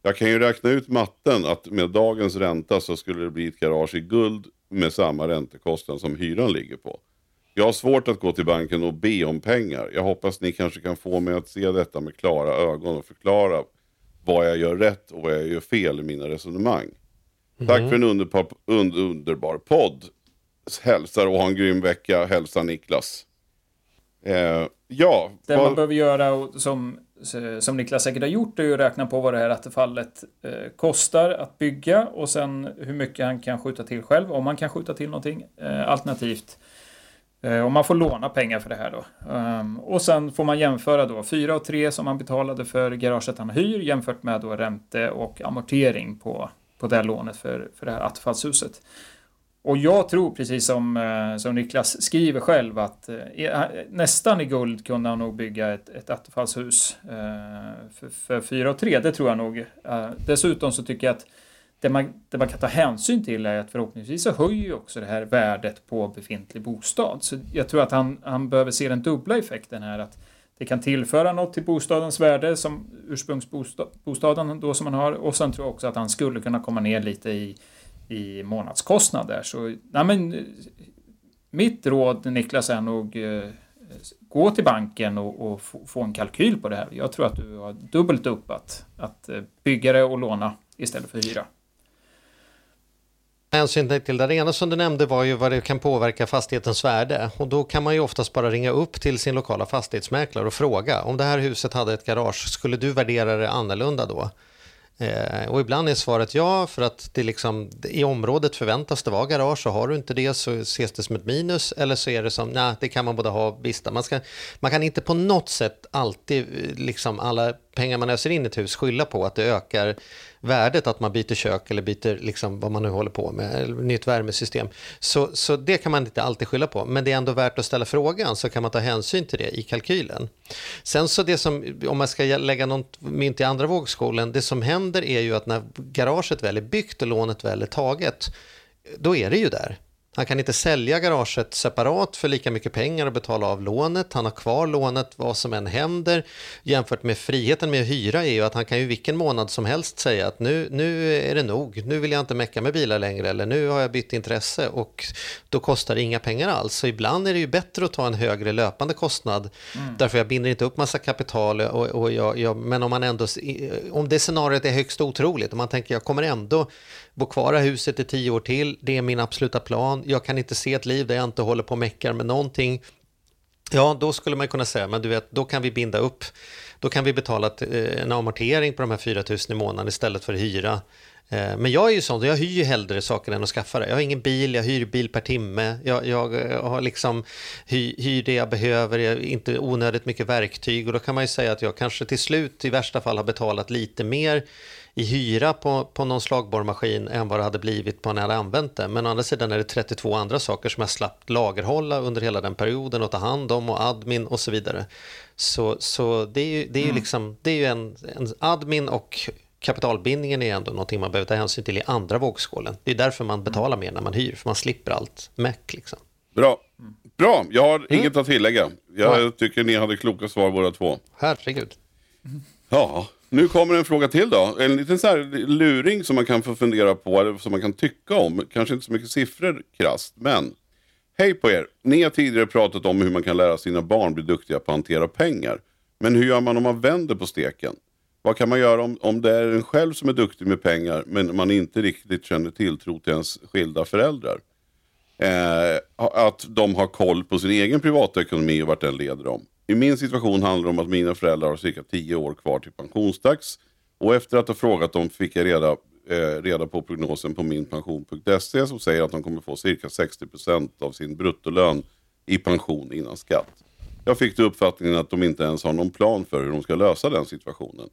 S2: Jag kan ju räkna ut matten att med dagens ränta så skulle det bli ett garage i guld med samma räntekostnad som hyran ligger på. Jag har svårt att gå till banken och be om pengar. Jag hoppas ni kanske kan få mig att se detta med klara ögon och förklara vad jag gör rätt och vad jag gör fel i mina resonemang. Mm. Tack för en underbar, und, underbar podd. Hälsar och ha en grym vecka. Hälsa Niklas. Eh, ja.
S4: Det vad... man behöver göra som, som Niklas säkert har gjort är ju att räkna på vad det här attefallet eh, kostar att bygga och sen hur mycket han kan skjuta till själv, om han kan skjuta till någonting. Eh, alternativt Eh, och man får låna pengar för det här då. Um, och sen får man jämföra då 4 och 3 som han betalade för garaget han hyr jämfört med då ränte och amortering på, på det här lånet för, för det här attefallshuset. Och jag tror, precis som, eh, som Niklas skriver själv, att eh, nästan i guld kunde han nog bygga ett, ett attefallshus eh, för, för 4 och 3. Det tror jag nog. Eh, dessutom så tycker jag att det man, det man kan ta hänsyn till är att förhoppningsvis så höjer ju också det här värdet på befintlig bostad. Så jag tror att han, han behöver se den dubbla effekten här. att det kan tillföra något till bostadens värde som ursprungsbostaden då som man har och sen tror jag också att han skulle kunna komma ner lite i i månadskostnader. Så nej men, mitt råd Niklas är nog eh, gå till banken och, och få en kalkyl på det här. Jag tror att du har dubbelt upp att, att eh, bygga det och låna istället för hyra.
S1: Hänsyn till det ena som du nämnde var ju vad det kan påverka fastighetens värde och då kan man ju oftast bara ringa upp till sin lokala fastighetsmäklare och fråga om det här huset hade ett garage, skulle du värdera det annorlunda då? Eh, och ibland är svaret ja, för att det liksom, i området förväntas det vara garage och har du inte det så ses det som ett minus. Eller så är det som, nej, det kan man både ha visst. Man, ska, man kan inte på något sätt alltid, eh, liksom alla pengar man öser in i ett hus, skylla på att det ökar värdet att man byter kök eller byter liksom vad man nu håller på med, eller nytt värmesystem. Så, så det kan man inte alltid skylla på, men det är ändå värt att ställa frågan så kan man ta hänsyn till det i kalkylen. Sen så det som, om man ska lägga något mynt i andra vågskålen, det som händer är ju att när garaget väl är byggt och lånet väl är taget, då är det ju där. Han kan inte sälja garaget separat för lika mycket pengar och betala av lånet. Han har kvar lånet vad som än händer. Jämfört med friheten med att hyra är ju att han kan ju vilken månad som helst säga att nu, nu är det nog. Nu vill jag inte mecka med bilar längre eller nu har jag bytt intresse och då kostar det inga pengar alls. Så ibland är det ju bättre att ta en högre löpande kostnad mm. därför jag binder inte upp massa kapital och, och jag, jag, men om man ändå, om det scenariot är högst otroligt, om man tänker jag kommer ändå bo kvar i huset i tio år till, det är min absoluta plan. Jag kan inte se ett liv där jag inte håller på och meckar med någonting. Ja, då skulle man kunna säga, men du vet, då kan vi binda upp, då kan vi betala eh, en amortering på de här 4 000 i månaden istället för hyra. Eh, men jag är ju sån, jag hyr ju hellre saker än att skaffa det. Jag har ingen bil, jag hyr bil per timme. Jag, jag, jag har liksom hyr, hyr det jag behöver, jag, inte onödigt mycket verktyg. Och då kan man ju säga att jag kanske till slut i värsta fall har betalat lite mer i hyra på, på någon slagborrmaskin än vad det hade blivit på när jag hade använt det. Men å andra sidan är det 32 andra saker som jag slapp lagerhålla under hela den perioden och ta hand om och admin och så vidare. Så, så det är ju, det är ju, mm. liksom, det är ju en, en admin och kapitalbindningen är ändå någonting man behöver ta hänsyn till i andra vågskålen. Det är därför man betalar mer när man hyr, för man slipper allt meck. Liksom.
S2: Bra. Bra, jag har mm. inget att tillägga. Jag ja. tycker ni hade kloka svar båda två.
S1: Herregud.
S2: Ja, nu kommer en fråga till då. En liten så här luring som man kan få fundera på, eller som man kan tycka om. Kanske inte så mycket siffror krasst, men Hej på er! Ni har tidigare pratat om hur man kan lära sina barn bli duktiga på att hantera pengar. Men hur gör man om man vänder på steken? Vad kan man göra om, om det är en själv som är duktig med pengar men man inte riktigt känner tilltro till ens skilda föräldrar? Eh, att de har koll på sin egen privatekonomi och vart den leder dem. I min situation handlar det om att mina föräldrar har cirka 10 år kvar till pensionsdags. Och efter att ha frågat dem fick jag reda, eh, reda på prognosen på minpension.se som säger att de kommer få cirka 60% av sin bruttolön i pension innan skatt. Jag fick då uppfattningen att de inte ens har någon plan för hur de ska lösa den situationen.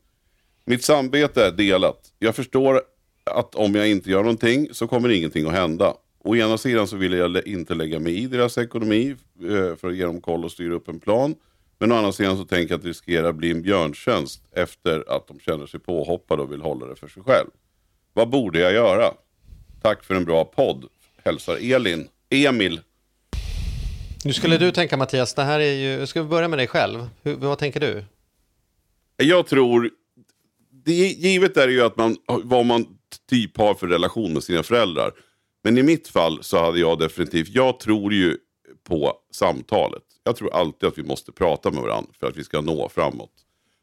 S2: Mitt samvete är delat. Jag förstår att om jag inte gör någonting så kommer ingenting att hända. Å ena sidan så vill jag inte lägga mig i deras ekonomi eh, för att ge dem koll och styra upp en plan. Men å andra sidan så tänker jag att det riskerar att bli en björntjänst efter att de känner sig påhoppade och vill hålla det för sig själv. Vad borde jag göra? Tack för en bra podd. Hälsar Elin. Emil.
S1: Nu skulle du tänka Mattias, det här är ju, ska vi börja med dig själv? Hur, vad tänker du?
S2: Jag tror, det, givet är det ju att man, vad man typ har för relation med sina föräldrar. Men i mitt fall så hade jag definitivt, jag tror ju på samtalet. Jag tror alltid att vi måste prata med varandra för att vi ska nå framåt.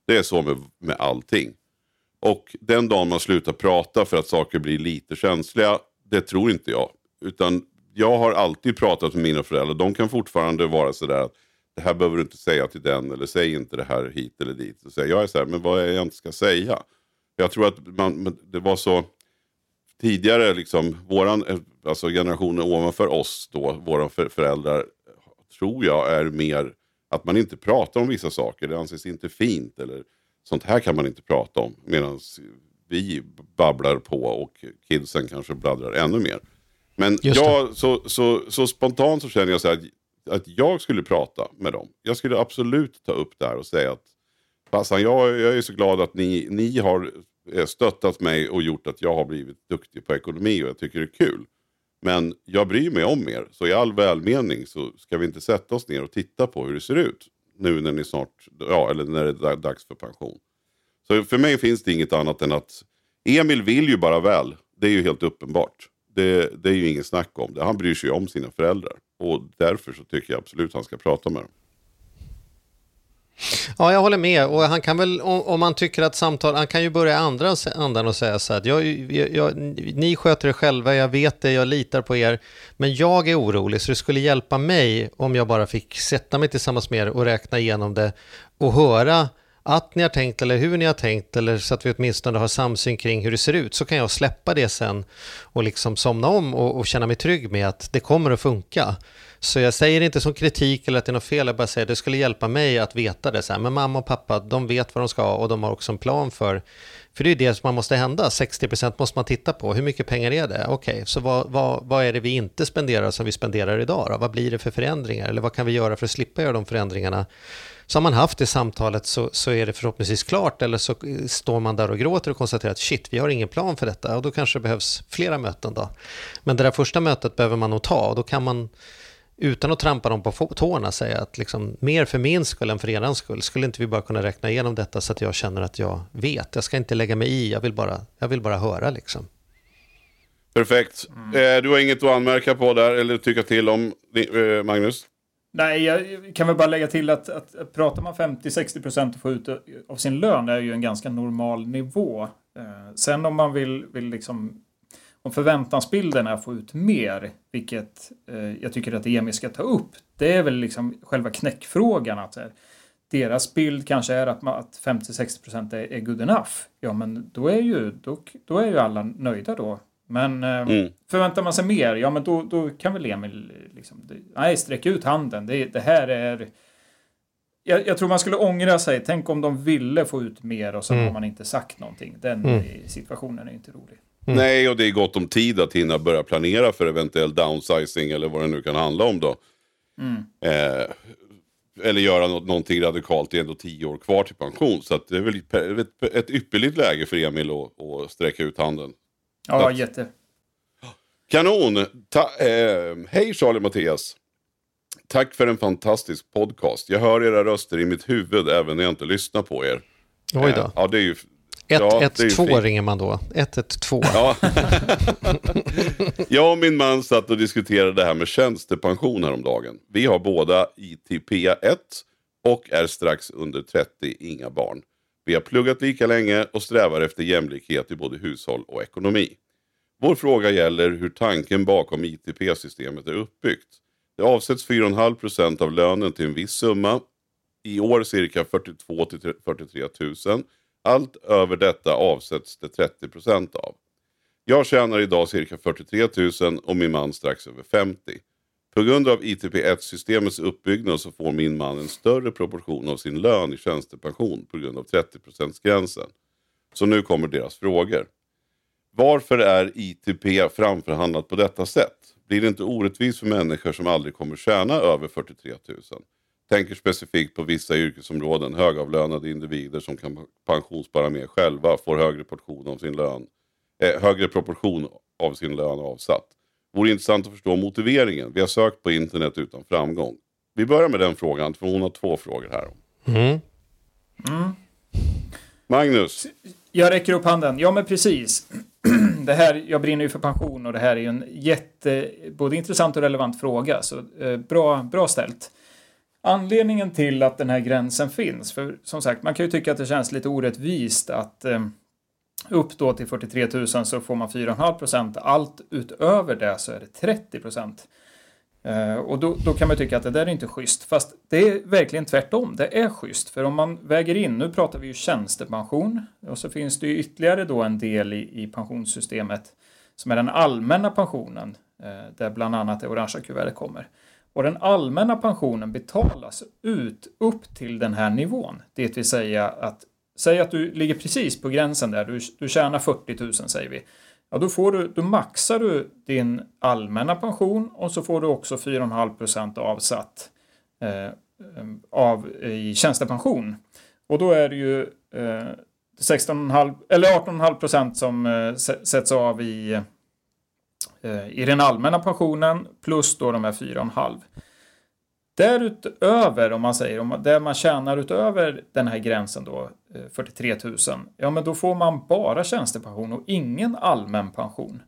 S2: Det är så med, med allting. Och den dagen man slutar prata för att saker blir lite känsliga, det tror inte jag. Utan jag har alltid pratat med mina föräldrar. De kan fortfarande vara sådär att det här behöver du inte säga till den eller säg inte det här hit eller dit. Så jag är så här, men vad är det jag inte ska säga? Jag tror att man, det var så tidigare, liksom, våran, eh, alltså generationen ovanför oss då, våra föräldrar, tror jag är mer att man inte pratar om vissa saker. Det anses inte fint eller sånt här kan man inte prata om. Medan vi babblar på och kidsen kanske bladdrar ännu mer. Men jag, så, så, så spontant så känner jag så här att, att jag skulle prata med dem. Jag skulle absolut ta upp det här och säga att Passan, jag, jag är så glad att ni, ni har eh, stöttat mig och gjort att jag har blivit duktig på ekonomi och jag tycker det är kul. Men jag bryr mig om er, så i all välmening så ska vi inte sätta oss ner och titta på hur det ser ut. Nu när ni snart, ja eller när det är dags för pension. Så för mig finns det inget annat än att Emil vill ju bara väl. Det är ju helt uppenbart. Det, det är ju inget snack om det. Han bryr sig ju om sina föräldrar. Och därför så tycker jag absolut att han ska prata med dem.
S1: Ja, jag håller med. Och han kan väl, om, man tycker att samtal, han kan ju börja andra andan och säga så här, jag, jag, jag, ni sköter det själva, jag vet det, jag litar på er, men jag är orolig, så det skulle hjälpa mig om jag bara fick sätta mig tillsammans med er och räkna igenom det och höra att ni har tänkt eller hur ni har tänkt eller så att vi åtminstone har samsyn kring hur det ser ut så kan jag släppa det sen och liksom somna om och, och känna mig trygg med att det kommer att funka. Så jag säger inte som kritik eller att det är något fel, jag bara säger att det skulle hjälpa mig att veta det. Så här, men mamma och pappa, de vet vad de ska och de har också en plan för, för det är det som man måste hända, 60% måste man titta på, hur mycket pengar är det? Okej, okay, så vad, vad, vad är det vi inte spenderar som vi spenderar idag då? Vad blir det för förändringar? Eller vad kan vi göra för att slippa göra de förändringarna? Så har man haft det samtalet så, så är det förhoppningsvis klart eller så står man där och gråter och konstaterar att shit, vi har ingen plan för detta och då kanske det behövs flera möten då. Men det där första mötet behöver man nog ta och då kan man utan att trampa dem på tårna säga att liksom, mer för min skull än för er skull, skulle inte vi bara kunna räkna igenom detta så att jag känner att jag vet. Jag ska inte lägga mig i, jag vill bara, jag vill bara höra liksom.
S2: Perfekt. Mm. Eh, du har inget att anmärka på där eller tycka till om, eh, Magnus?
S4: Nej, jag kan väl bara lägga till att, att, att pratar man 50-60 procent och få ut av sin lön är ju en ganska normal nivå. Eh, sen om man vill, vill liksom om förväntansbilden är att få ut mer, vilket eh, jag tycker att EMI ska ta upp, det är väl liksom själva knäckfrågan. Att här, deras bild kanske är att, att 50-60% är, är good enough. Ja, men då är ju, då, då är ju alla nöjda då. Men eh, mm. förväntar man sig mer, ja men då, då kan väl Emil liksom, det, nej, sträcka ut handen. Det, det här är... Jag, jag, tror man skulle ångra sig. Tänk om de ville få ut mer och så mm. har man inte sagt någonting. Den mm. situationen är inte rolig.
S2: Mm. Nej, och det är gott om tid att hinna börja planera för eventuell downsizing eller vad det nu kan handla om då. Mm. Eh, eller göra något, någonting radikalt, det är ändå tio år kvar till pension. Så det är väl ett, ett ypperligt läge för Emil att, att sträcka ut handen.
S4: Ja, att, jätte.
S2: Kanon! Ta, eh, hej Charlie Mattias! Tack för en fantastisk podcast. Jag hör era röster i mitt huvud även när jag inte lyssnar på er.
S1: Oj då. Eh,
S2: ja, det är ju
S1: 112 ja, ringer man då. 112.
S2: Ja. <laughs> jag och min man satt och diskuterade det här med tjänstepension häromdagen. Vi har båda ITP 1 och är strax under 30, inga barn. Vi har pluggat lika länge och strävar efter jämlikhet i både hushåll och ekonomi. Vår fråga gäller hur tanken bakom ITP-systemet är uppbyggt. Det avsätts 4,5% av lönen till en viss summa. I år cirka 42 till 43 000 allt över detta avsätts det 30 procent av. Jag tjänar idag cirka 43 000 och min man strax över 50. På grund av ITP1-systemets uppbyggnad så får min man en större proportion av sin lön i tjänstepension på grund av 30 gränsen. Så nu kommer deras frågor. Varför är ITP framförhandlat på detta sätt? Blir det inte orättvist för människor som aldrig kommer tjäna över 43 000? Tänker specifikt på vissa yrkesområden. Högavlönade individer som kan pensionsspara mer själva får högre, portion av sin lön, eh, högre proportion av sin lön avsatt. Vore intressant att förstå motiveringen. Vi har sökt på internet utan framgång. Vi börjar med den frågan, för hon har två frågor här. Mm. Mm. Magnus?
S4: Jag räcker upp handen. Ja, men precis. <clears throat> det här, jag brinner ju för pension och det här är ju en jätte, både intressant och relevant fråga. Så eh, bra, bra ställt. Anledningen till att den här gränsen finns, för som sagt, man kan ju tycka att det känns lite orättvist att eh, upp då till 43 000 så får man 4,5 procent. Allt utöver det så är det 30 procent. Eh, och då, då, kan man tycka att det där är inte schysst. Fast det är verkligen tvärtom. Det är schysst. För om man väger in, nu pratar vi ju tjänstepension. Och så finns det ju ytterligare då en del i, i pensionssystemet som är den allmänna pensionen. Eh, där bland annat det orangea kuvertet kommer. Och den allmänna pensionen betalas ut upp till den här nivån. Det vill säga att Säg att du ligger precis på gränsen där, du, du tjänar 40 000 säger vi. Ja, då, får du, då maxar du din allmänna pension och så får du också 4,5 procent avsatt eh, av, i tjänstepension. Och då är det ju eh, 16,5 eller 18,5 procent som eh, sätts av i, eh, Eh, i den allmänna pensionen plus då de här 4,5. Därutöver, om man säger, om det man tjänar utöver den här gränsen då, eh, 43 000, ja men då får man bara tjänstepension och ingen allmän pension.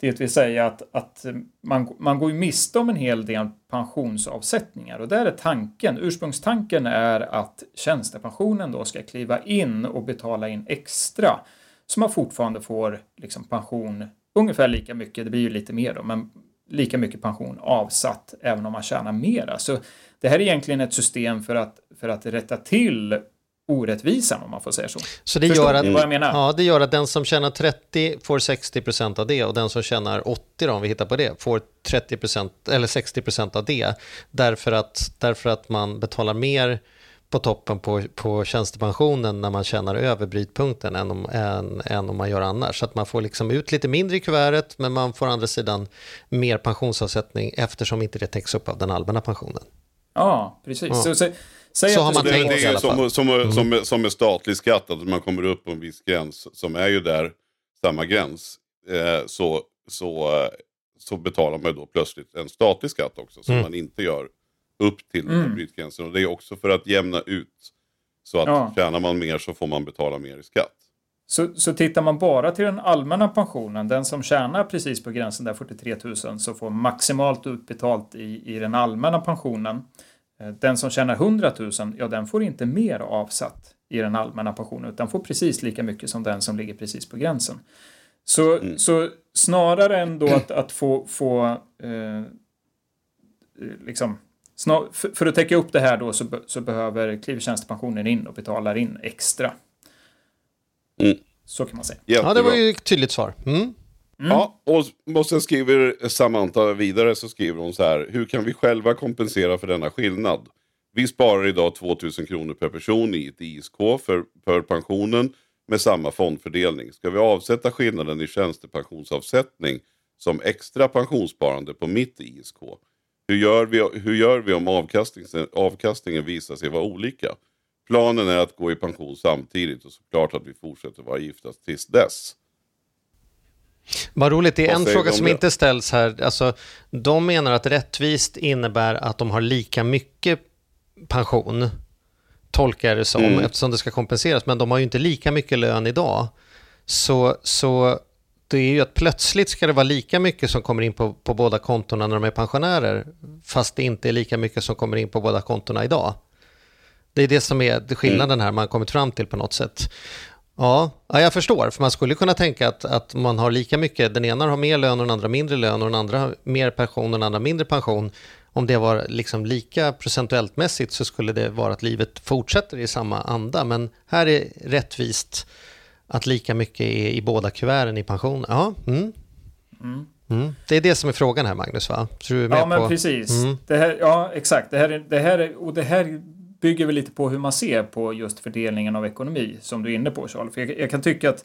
S4: Det vill säga att, att eh, man, man går ju miste om en hel del pensionsavsättningar och där är tanken, ursprungstanken är att tjänstepensionen då ska kliva in och betala in extra så man fortfarande får liksom pension ungefär lika mycket, det blir ju lite mer då, men lika mycket pension avsatt även om man tjänar mera. Så det här är egentligen ett system för att, för att rätta till orättvisan om man får säga så.
S1: Så det gör, att, vad jag menar? Ja, det gör att den som tjänar 30 får 60% av det och den som tjänar 80 då, om vi hittar på det, får 30 eller 60% av det. Därför att, därför att man betalar mer på toppen på, på tjänstepensionen när man tjänar över brytpunkten än om, än, än om man gör annars. Så att man får liksom ut lite mindre i kuvertet men man får andra sidan mer pensionsavsättning eftersom inte det täcks upp av den allmänna pensionen.
S4: Ja, precis. Ja. Så,
S1: så, så har man tänkt
S2: i alla fall. Som, som, mm. som, som med statlig skatt, att man kommer upp på en viss gräns som är ju där samma gräns. Eh, så, så, så betalar man då plötsligt en statlig skatt också som mm. man inte gör upp till mm. brytgränsen. Och det är också för att jämna ut. Så att ja. tjänar man mer så får man betala mer i skatt.
S4: Så, så tittar man bara till den allmänna pensionen, den som tjänar precis på gränsen där 43 000, så får maximalt utbetalt i, i den allmänna pensionen. Eh, den som tjänar 100 000, ja den får inte mer avsatt i den allmänna pensionen, utan får precis lika mycket som den som ligger precis på gränsen. Så, mm. så snarare än då att, att få, få eh, liksom Snar, för, för, att täcka upp det här då så, så behöver kliver in och betalar in extra. Mm. Så kan man säga.
S1: Jättebra. Ja, det var ju ett tydligt svar. Mm. Mm.
S2: Ja, och, sen skriver Samantha vidare så skriver hon så här. Hur kan vi själva kompensera för denna skillnad? Vi sparar idag 2000 kronor per person i ett ISK för, för pensionen med samma fondfördelning. Ska vi avsätta skillnaden i tjänstepensionsavsättning som extra pensionssparande på mitt ISK? Hur gör vi, hur gör vi om avkastningen, avkastningen visar sig vara olika? Planen är att gå i pension samtidigt och såklart att vi fortsätter vara gifta tills dess.
S1: Vad roligt, det är en fråga som det? inte ställs här. Alltså, de menar att rättvist innebär att de har lika mycket pension, tolkar jag det som, mm. eftersom det ska kompenseras. Men de har ju inte lika mycket lön idag. Så, så det är ju att plötsligt ska det vara lika mycket som kommer in på, på båda kontona när de är pensionärer, fast det inte är lika mycket som kommer in på båda kontona idag. Det är det som är skillnaden här man kommit fram till på något sätt. Ja, ja, jag förstår, för man skulle kunna tänka att, att man har lika mycket, den ena har mer lön och den andra mindre lön och den andra har mer pension och den andra mindre pension. Om det var liksom lika procentuellt mässigt så skulle det vara att livet fortsätter i samma anda, men här är rättvist att lika mycket är i båda kuverten i pension. Ja, mm. Mm. Mm. Det är det som är frågan här Magnus va?
S4: Ja men på... precis. Mm. Det här, ja exakt. Det här, är, det här är, och det här bygger väl lite på hur man ser på just fördelningen av ekonomi som du är inne på Charles. För jag, jag kan tycka att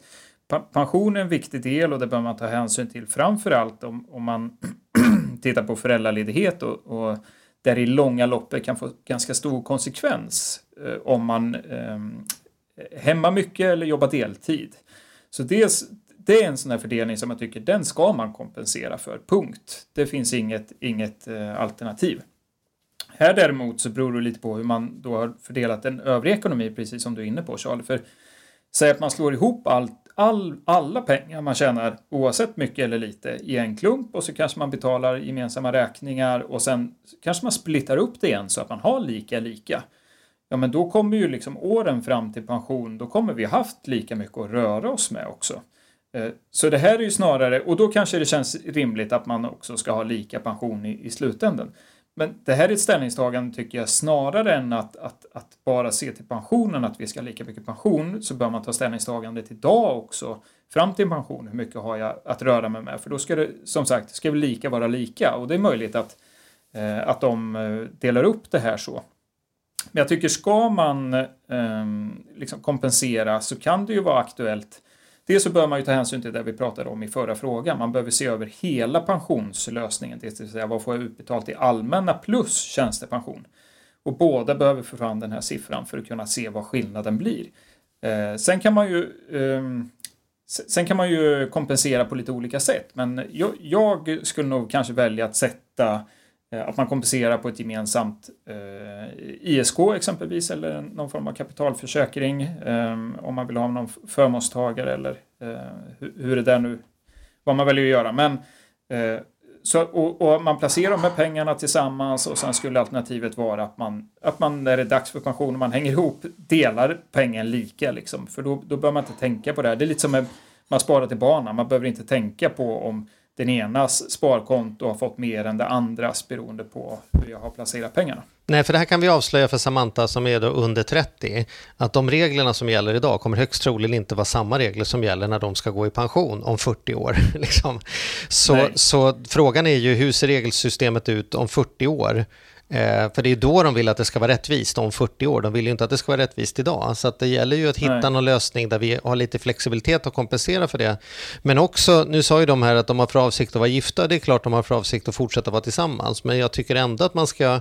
S4: pension är en viktig del och det bör man ta hänsyn till framför allt om, om man <clears throat> tittar på föräldraledighet och, och där i långa loppet kan få ganska stor konsekvens eh, om man eh, hemma mycket eller jobba deltid. Så det, det är en sån här fördelning som jag tycker den ska man kompensera för, punkt. Det finns inget, inget eh, alternativ. Här däremot så beror det lite på hur man då har fördelat den övriga ekonomin, precis som du är inne på Charlie. För säg att man slår ihop allt, all, alla pengar man tjänar, oavsett mycket eller lite, i en klump och så kanske man betalar gemensamma räkningar och sen kanske man splittar upp det igen så att man har lika lika ja men då kommer ju liksom åren fram till pension, då kommer vi haft lika mycket att röra oss med också. Eh, så det här är ju snarare, och då kanske det känns rimligt att man också ska ha lika pension i, i slutändan. Men det här är ett ställningstagande tycker jag snarare än att, att, att bara se till pensionen, att vi ska ha lika mycket pension, så bör man ta ställningstagandet idag också, fram till pension, hur mycket har jag att röra mig med? För då ska det, som sagt, ska vi lika vara lika och det är möjligt att, eh, att de eh, delar upp det här så. Men jag tycker ska man eh, liksom kompensera så kan det ju vara aktuellt Dels så bör man ju ta hänsyn till det vi pratade om i förra frågan. Man behöver se över hela pensionslösningen, det vill säga vad får jag utbetalt i allmänna plus tjänstepension. Och båda behöver få fram den här siffran för att kunna se vad skillnaden blir. Eh, sen kan man ju eh, Sen kan man ju kompensera på lite olika sätt, men jag, jag skulle nog kanske välja att sätta eh, Eh, att man kompenserar på ett gemensamt eh, ISK exempelvis eller någon form av kapitalförsäkring eh, om man vill ha någon förmånstagare eller eh, hur, hur det där nu, vad man väljer att göra. Men, eh, så, och, och, man placerar de här pengarna tillsammans och sen skulle alternativet vara att man, att man när det är dags för pension, man hänger ihop, delar pengen lika liksom. För då, då behöver man inte tänka på det här. Det är lite som med, man sparar till barnen, man behöver inte tänka på om den enas sparkonto har fått mer än det andras beroende på hur jag har placerat pengarna.
S1: Nej, för det här kan vi avslöja för Samantha som är då under 30, att de reglerna som gäller idag kommer högst troligen inte vara samma regler som gäller när de ska gå i pension om 40 år. <laughs> Liksom. Så, så frågan är ju hur ser regelsystemet ut om 40 år? Eh, för det är då de vill att det ska vara rättvist om 40 år. De vill ju inte att det ska vara rättvist idag. Så att det gäller ju att hitta
S4: Nej.
S1: någon lösning där vi har lite flexibilitet och kompensera för det. Men också, nu sa ju de här att de har för avsikt att vara gifta. Det är klart de har för avsikt att fortsätta vara tillsammans. Men jag tycker ändå att man ska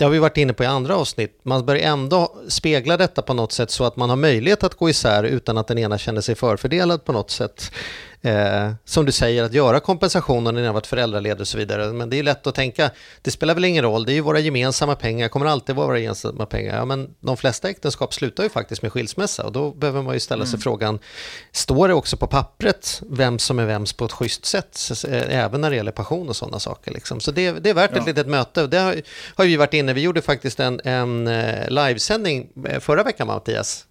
S1: det har vi varit inne på i andra avsnitt. Man bör ändå spegla detta på något sätt så att man har möjlighet att gå isär utan att den ena känner sig förfördelad på något sätt. Eh, som du säger, att göra kompensation när den har varit föräldraledig och så vidare. Men det är lätt att tänka, det spelar väl ingen roll, det är ju våra gemensamma pengar, kommer alltid vara våra gemensamma pengar. Ja, men de flesta äktenskap slutar ju faktiskt med skilsmässa och då behöver man ju ställa sig
S4: Mm.
S1: frågan, står det också på pappret vem som är vems på ett schysst sätt, eh, även när det gäller pension och sådana saker. Liksom. Så det, det är värt ett
S4: Ja.
S1: litet möte. Det har, har vi varit inne, vi gjorde faktiskt en, en eh, livesändning eh, förra veckan Mattias.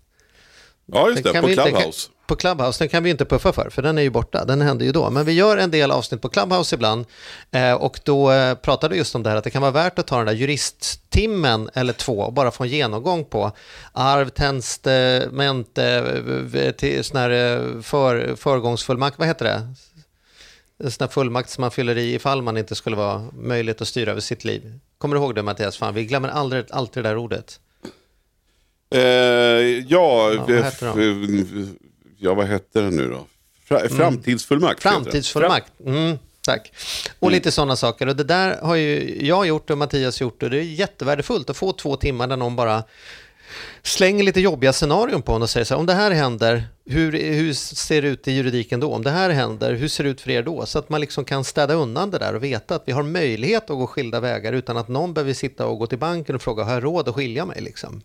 S2: Ja, just det,
S1: kan
S2: på Clubhouse.
S1: På Clubhouse, den kan vi inte puffa för, för den är ju borta, den händer ju då. Men vi gör en del avsnitt på Clubhouse ibland eh, och då eh, pratade vi just om det här att det kan vara värt att ta den där juristtimmen eller två och bara få en genomgång på arv, testamente, sån här eh, för, förgångsfullmakt, vad heter det? En sån här fullmakt som man fyller i ifall man inte skulle vara möjligt att styra över sitt liv. Kommer du ihåg det Mattias? Fan, vi glömmer aldrig, alltid det där ordet.
S2: Eh, ja,
S1: Ja,
S2: ja, vad hette det nu då? Fra, framtidsfullmakt. det.
S1: Framtidsfullmakt. Mm, tack. Och lite sådana saker. Och det där har ju jag gjort och Mattias gjort och det är jättevärdefullt att få två timmar där någon bara slänger lite jobbiga scenarion på en och säger så här, om det här händer, hur, hur ser det ut i juridiken då? Om det här händer, hur ser det ut för er då? Så att man liksom kan städa undan det där och veta att vi har möjlighet att gå skilda vägar utan att någon behöver sitta och gå till banken och fråga, har jag råd att skilja mig liksom?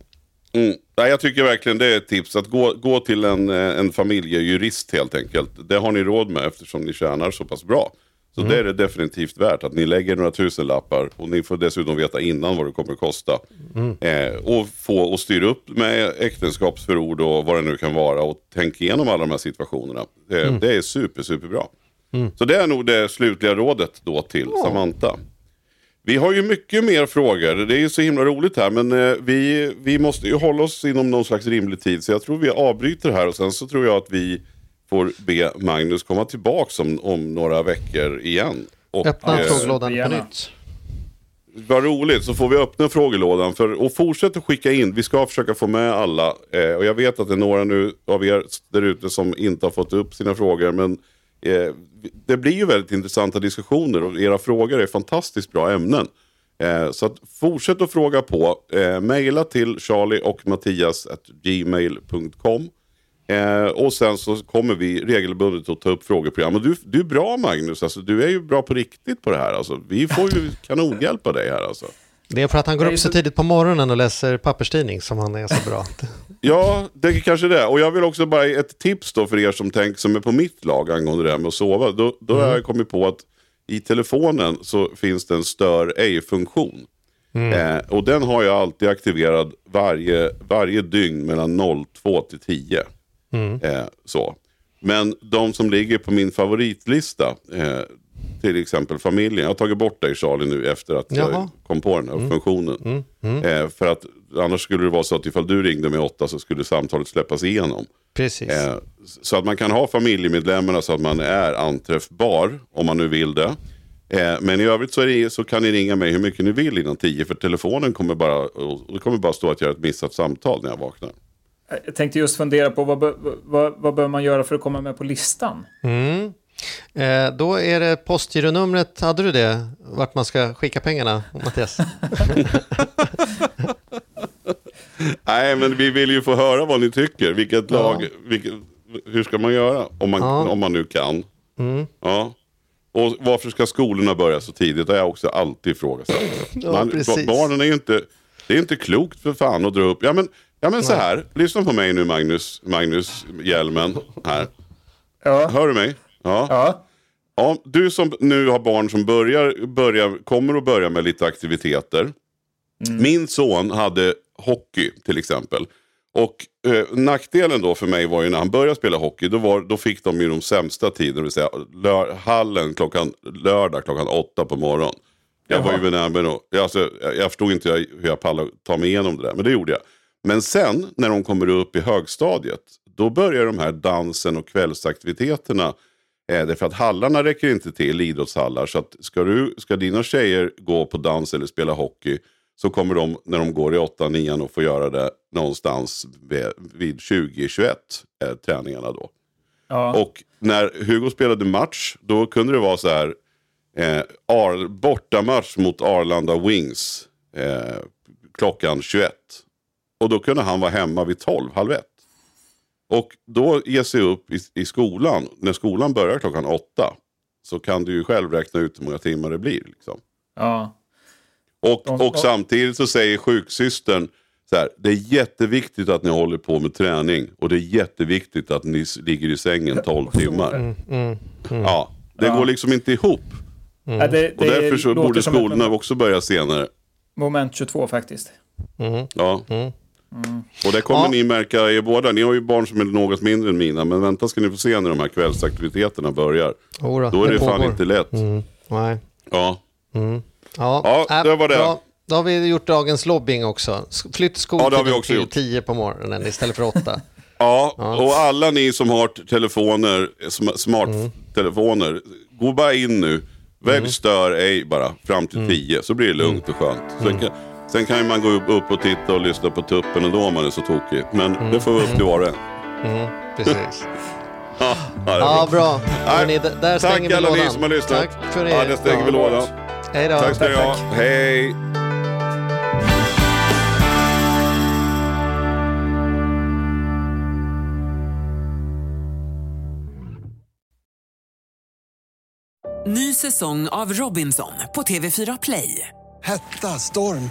S2: Mm. Nej, jag tycker verkligen det är ett tips. Att gå, gå till en, eh, en familjejurist helt enkelt. Det har ni råd med eftersom ni tjänar så pass bra. Så
S1: Mm.
S2: det är det definitivt värt. Att ni lägger några tusen lappar och ni får dessutom veta innan vad det kommer att kosta.
S1: Mm.
S2: Eh, och få och styra upp med äktenskapsförord och vad det nu kan vara. Och tänk igenom alla de här situationerna. Det,
S1: Mm.
S2: det är super, superbra. Så det är nog det slutliga rådet då till Samantha. Vi har ju mycket mer frågor. Det är ju så himla roligt här. Men eh, vi, vi måste ju hålla oss inom någon slags rimlig tid. Så jag tror vi avbryter här. Och sen så tror jag att vi får be Magnus komma tillbaka om, om några veckor igen. Och,
S1: Öppna
S2: eh,
S1: frågelådan på nytt.
S2: vad roligt, så får vi öppna frågelådan. För, och fortsätt att skicka in, vi ska försöka få med alla. Eh, och jag vet att det är några nu av er där ute som inte har fått upp sina frågor. Men eh, det blir ju väldigt intressanta diskussioner och era frågor är fantastiskt bra ämnen. Eh, så att fortsätt att fråga på. Eh, maila till charlie och mattias at gmail.com. Eh, och sen så kommer vi regelbundet att ta upp frågor på program. Och du, du är bra Magnus, alltså, du är ju bra på riktigt på det här. Alltså. Vi får ju <laughs> kanonhjälpa dig här alltså.
S1: Det är för att han går upp så tidigt på morgonen och läser papperstidning som han är så bra. <laughs>
S2: Ja, det är kanske det. Och jag vill också bara ge ett tips då för er som, tänk, som är på mitt lag angående det här med att sova. Då, då har jag kommit på att i telefonen så finns det en stör ej-funktion. Eh, och den har jag alltid aktiverad varje, varje dygn mellan 02 till 10. Eh, så. Men de som ligger på min favoritlista, eh, till exempel familjen. Jag har tagit bort dig Charlie nu efter att jag
S1: Jaha.
S2: kom på den här funktionen.
S1: Mm, mm.
S2: Eh, för att annars skulle det vara så att ifall du ringde mig åtta så skulle samtalet släppas igenom.
S1: Precis.
S2: Eh, så att man kan ha familjemedlemmarna så att man är anträffbar om man nu vill det. Eh, men i övrigt så, är det, så kan ni ringa mig hur mycket ni vill innan tio för telefonen kommer bara, det kommer bara stå att jag har ett missat samtal när jag vaknar.
S4: Jag tänkte just fundera på vad, vad, vad bör man göra för att komma med på listan?
S1: Mm. Eh, då är det postgironumret, hade du det? Vart man ska skicka pengarna, Mattias? <laughs>
S2: Nej, men vi vill ju få höra vad ni tycker. Vilket
S1: Ja.
S2: lag, vilket, hur ska man göra om man,
S1: Ja.
S2: om man nu kan?
S1: Mm.
S2: Ja. Och varför ska skolorna börja så tidigt? Det har jag också alltid ifrågasatt. <clears throat>
S1: Ja,
S2: Man- barnen är ju inte, det är inte klokt för fan att dra upp. Ja men, ja, men så här, lyssna på mig nu Magnus, Magnus Hjelmen här.
S4: Ja.
S2: Hör du mig? Ja.
S4: Ja.
S2: ja. Du som nu har barn som börjar, börjar, kommer att börja med lite aktiviteter. Min son hade hockey till exempel. Och eh, nackdelen då för mig var ju när han började spela hockey, då, var, då fick de ju de sämsta tiderna, det vill säga lör, hallen klockan, lördag klockan åtta på morgonen. Jag var ju näbben och, alltså, jag, jag förstod inte hur jag pallade ta mig igenom det där, men det gjorde jag. Men sen när de kommer upp i högstadiet, då börjar de här dansen och kvällsaktiviteterna Eh, därför att hallarna räcker inte till, idrottshallar. Så att ska, du, ska dina tjejer gå på dans eller spela hockey så kommer de när de går i 8 9 att få göra det någonstans vid, vid 20-21 eh, träningarna då.
S4: Ja.
S2: Och när Hugo spelade match då kunde det vara så här eh, Ar, bortamatch mot Arlanda Wings eh, klockan 21. Och då kunde han vara hemma vid 12, halv ett. Och då ge sig upp i, i skolan, när skolan börjar klockan åtta. Så kan du ju själv räkna ut hur många timmar det blir. Liksom.
S4: Ja.
S2: Och, och samtidigt så säger sjuksystern så här, det är jätteviktigt att ni håller på med träning och det är jätteviktigt att ni ligger i sängen 12 timmar.
S1: Mm.
S2: Ja, det
S4: Ja.
S2: går liksom inte ihop.
S4: Ja, det,
S2: Och
S4: det
S2: därför så borde
S4: som ett
S2: skolorna också börja senare.
S4: Moment 22 faktiskt.
S1: Mm.
S2: Ja.
S4: Mm.
S2: Och det kommer
S1: Ja.
S2: ni märka er båda. Ni har ju barn som är något mindre än mina. Men vänta ska ni få se när de här kvällsaktiviteterna börjar.
S1: Jodå,
S2: Då är det fan
S1: pågår.
S2: inte lätt.
S1: Mm. Nej.
S2: Ja.
S1: Mm. Ja,
S2: Ja,
S1: äh,
S2: det var det.
S1: Bra. Då har vi gjort dagens lobbying också. Flytt
S2: Ja, det
S1: skoltiden
S2: också
S1: till
S2: gjort.
S1: 10 på morgonen istället för 8. <laughs>
S2: Ja,
S1: Ja.
S2: och alla ni som har telefoner, sm- smarttelefoner, gå bara in nu. Välj
S1: Mm.
S2: stör ej bara fram till 10 så blir det lugnt och skönt.
S1: Mm.
S2: Sen, kan, ju man gå upp, och titta och lyssna på tuppen ändå om man är så tokig. Men det får vara upp till var och en.
S1: Mm, precis. <laughs>
S2: Ja, ja,
S1: Ja,
S2: bra.
S1: bra. Hörrni, där stänger
S2: Tack
S1: vi
S2: alla
S1: lådan.
S2: ni som har lyssnat.
S1: Tack för
S2: Ja,
S1: er.
S2: där stänger vi
S1: Ja.
S2: lådan.
S1: Hej då.
S2: Tack ska ni ha. Hej.
S6: Ny säsong av Robinson på TV4 Play.
S7: Hetta, storm,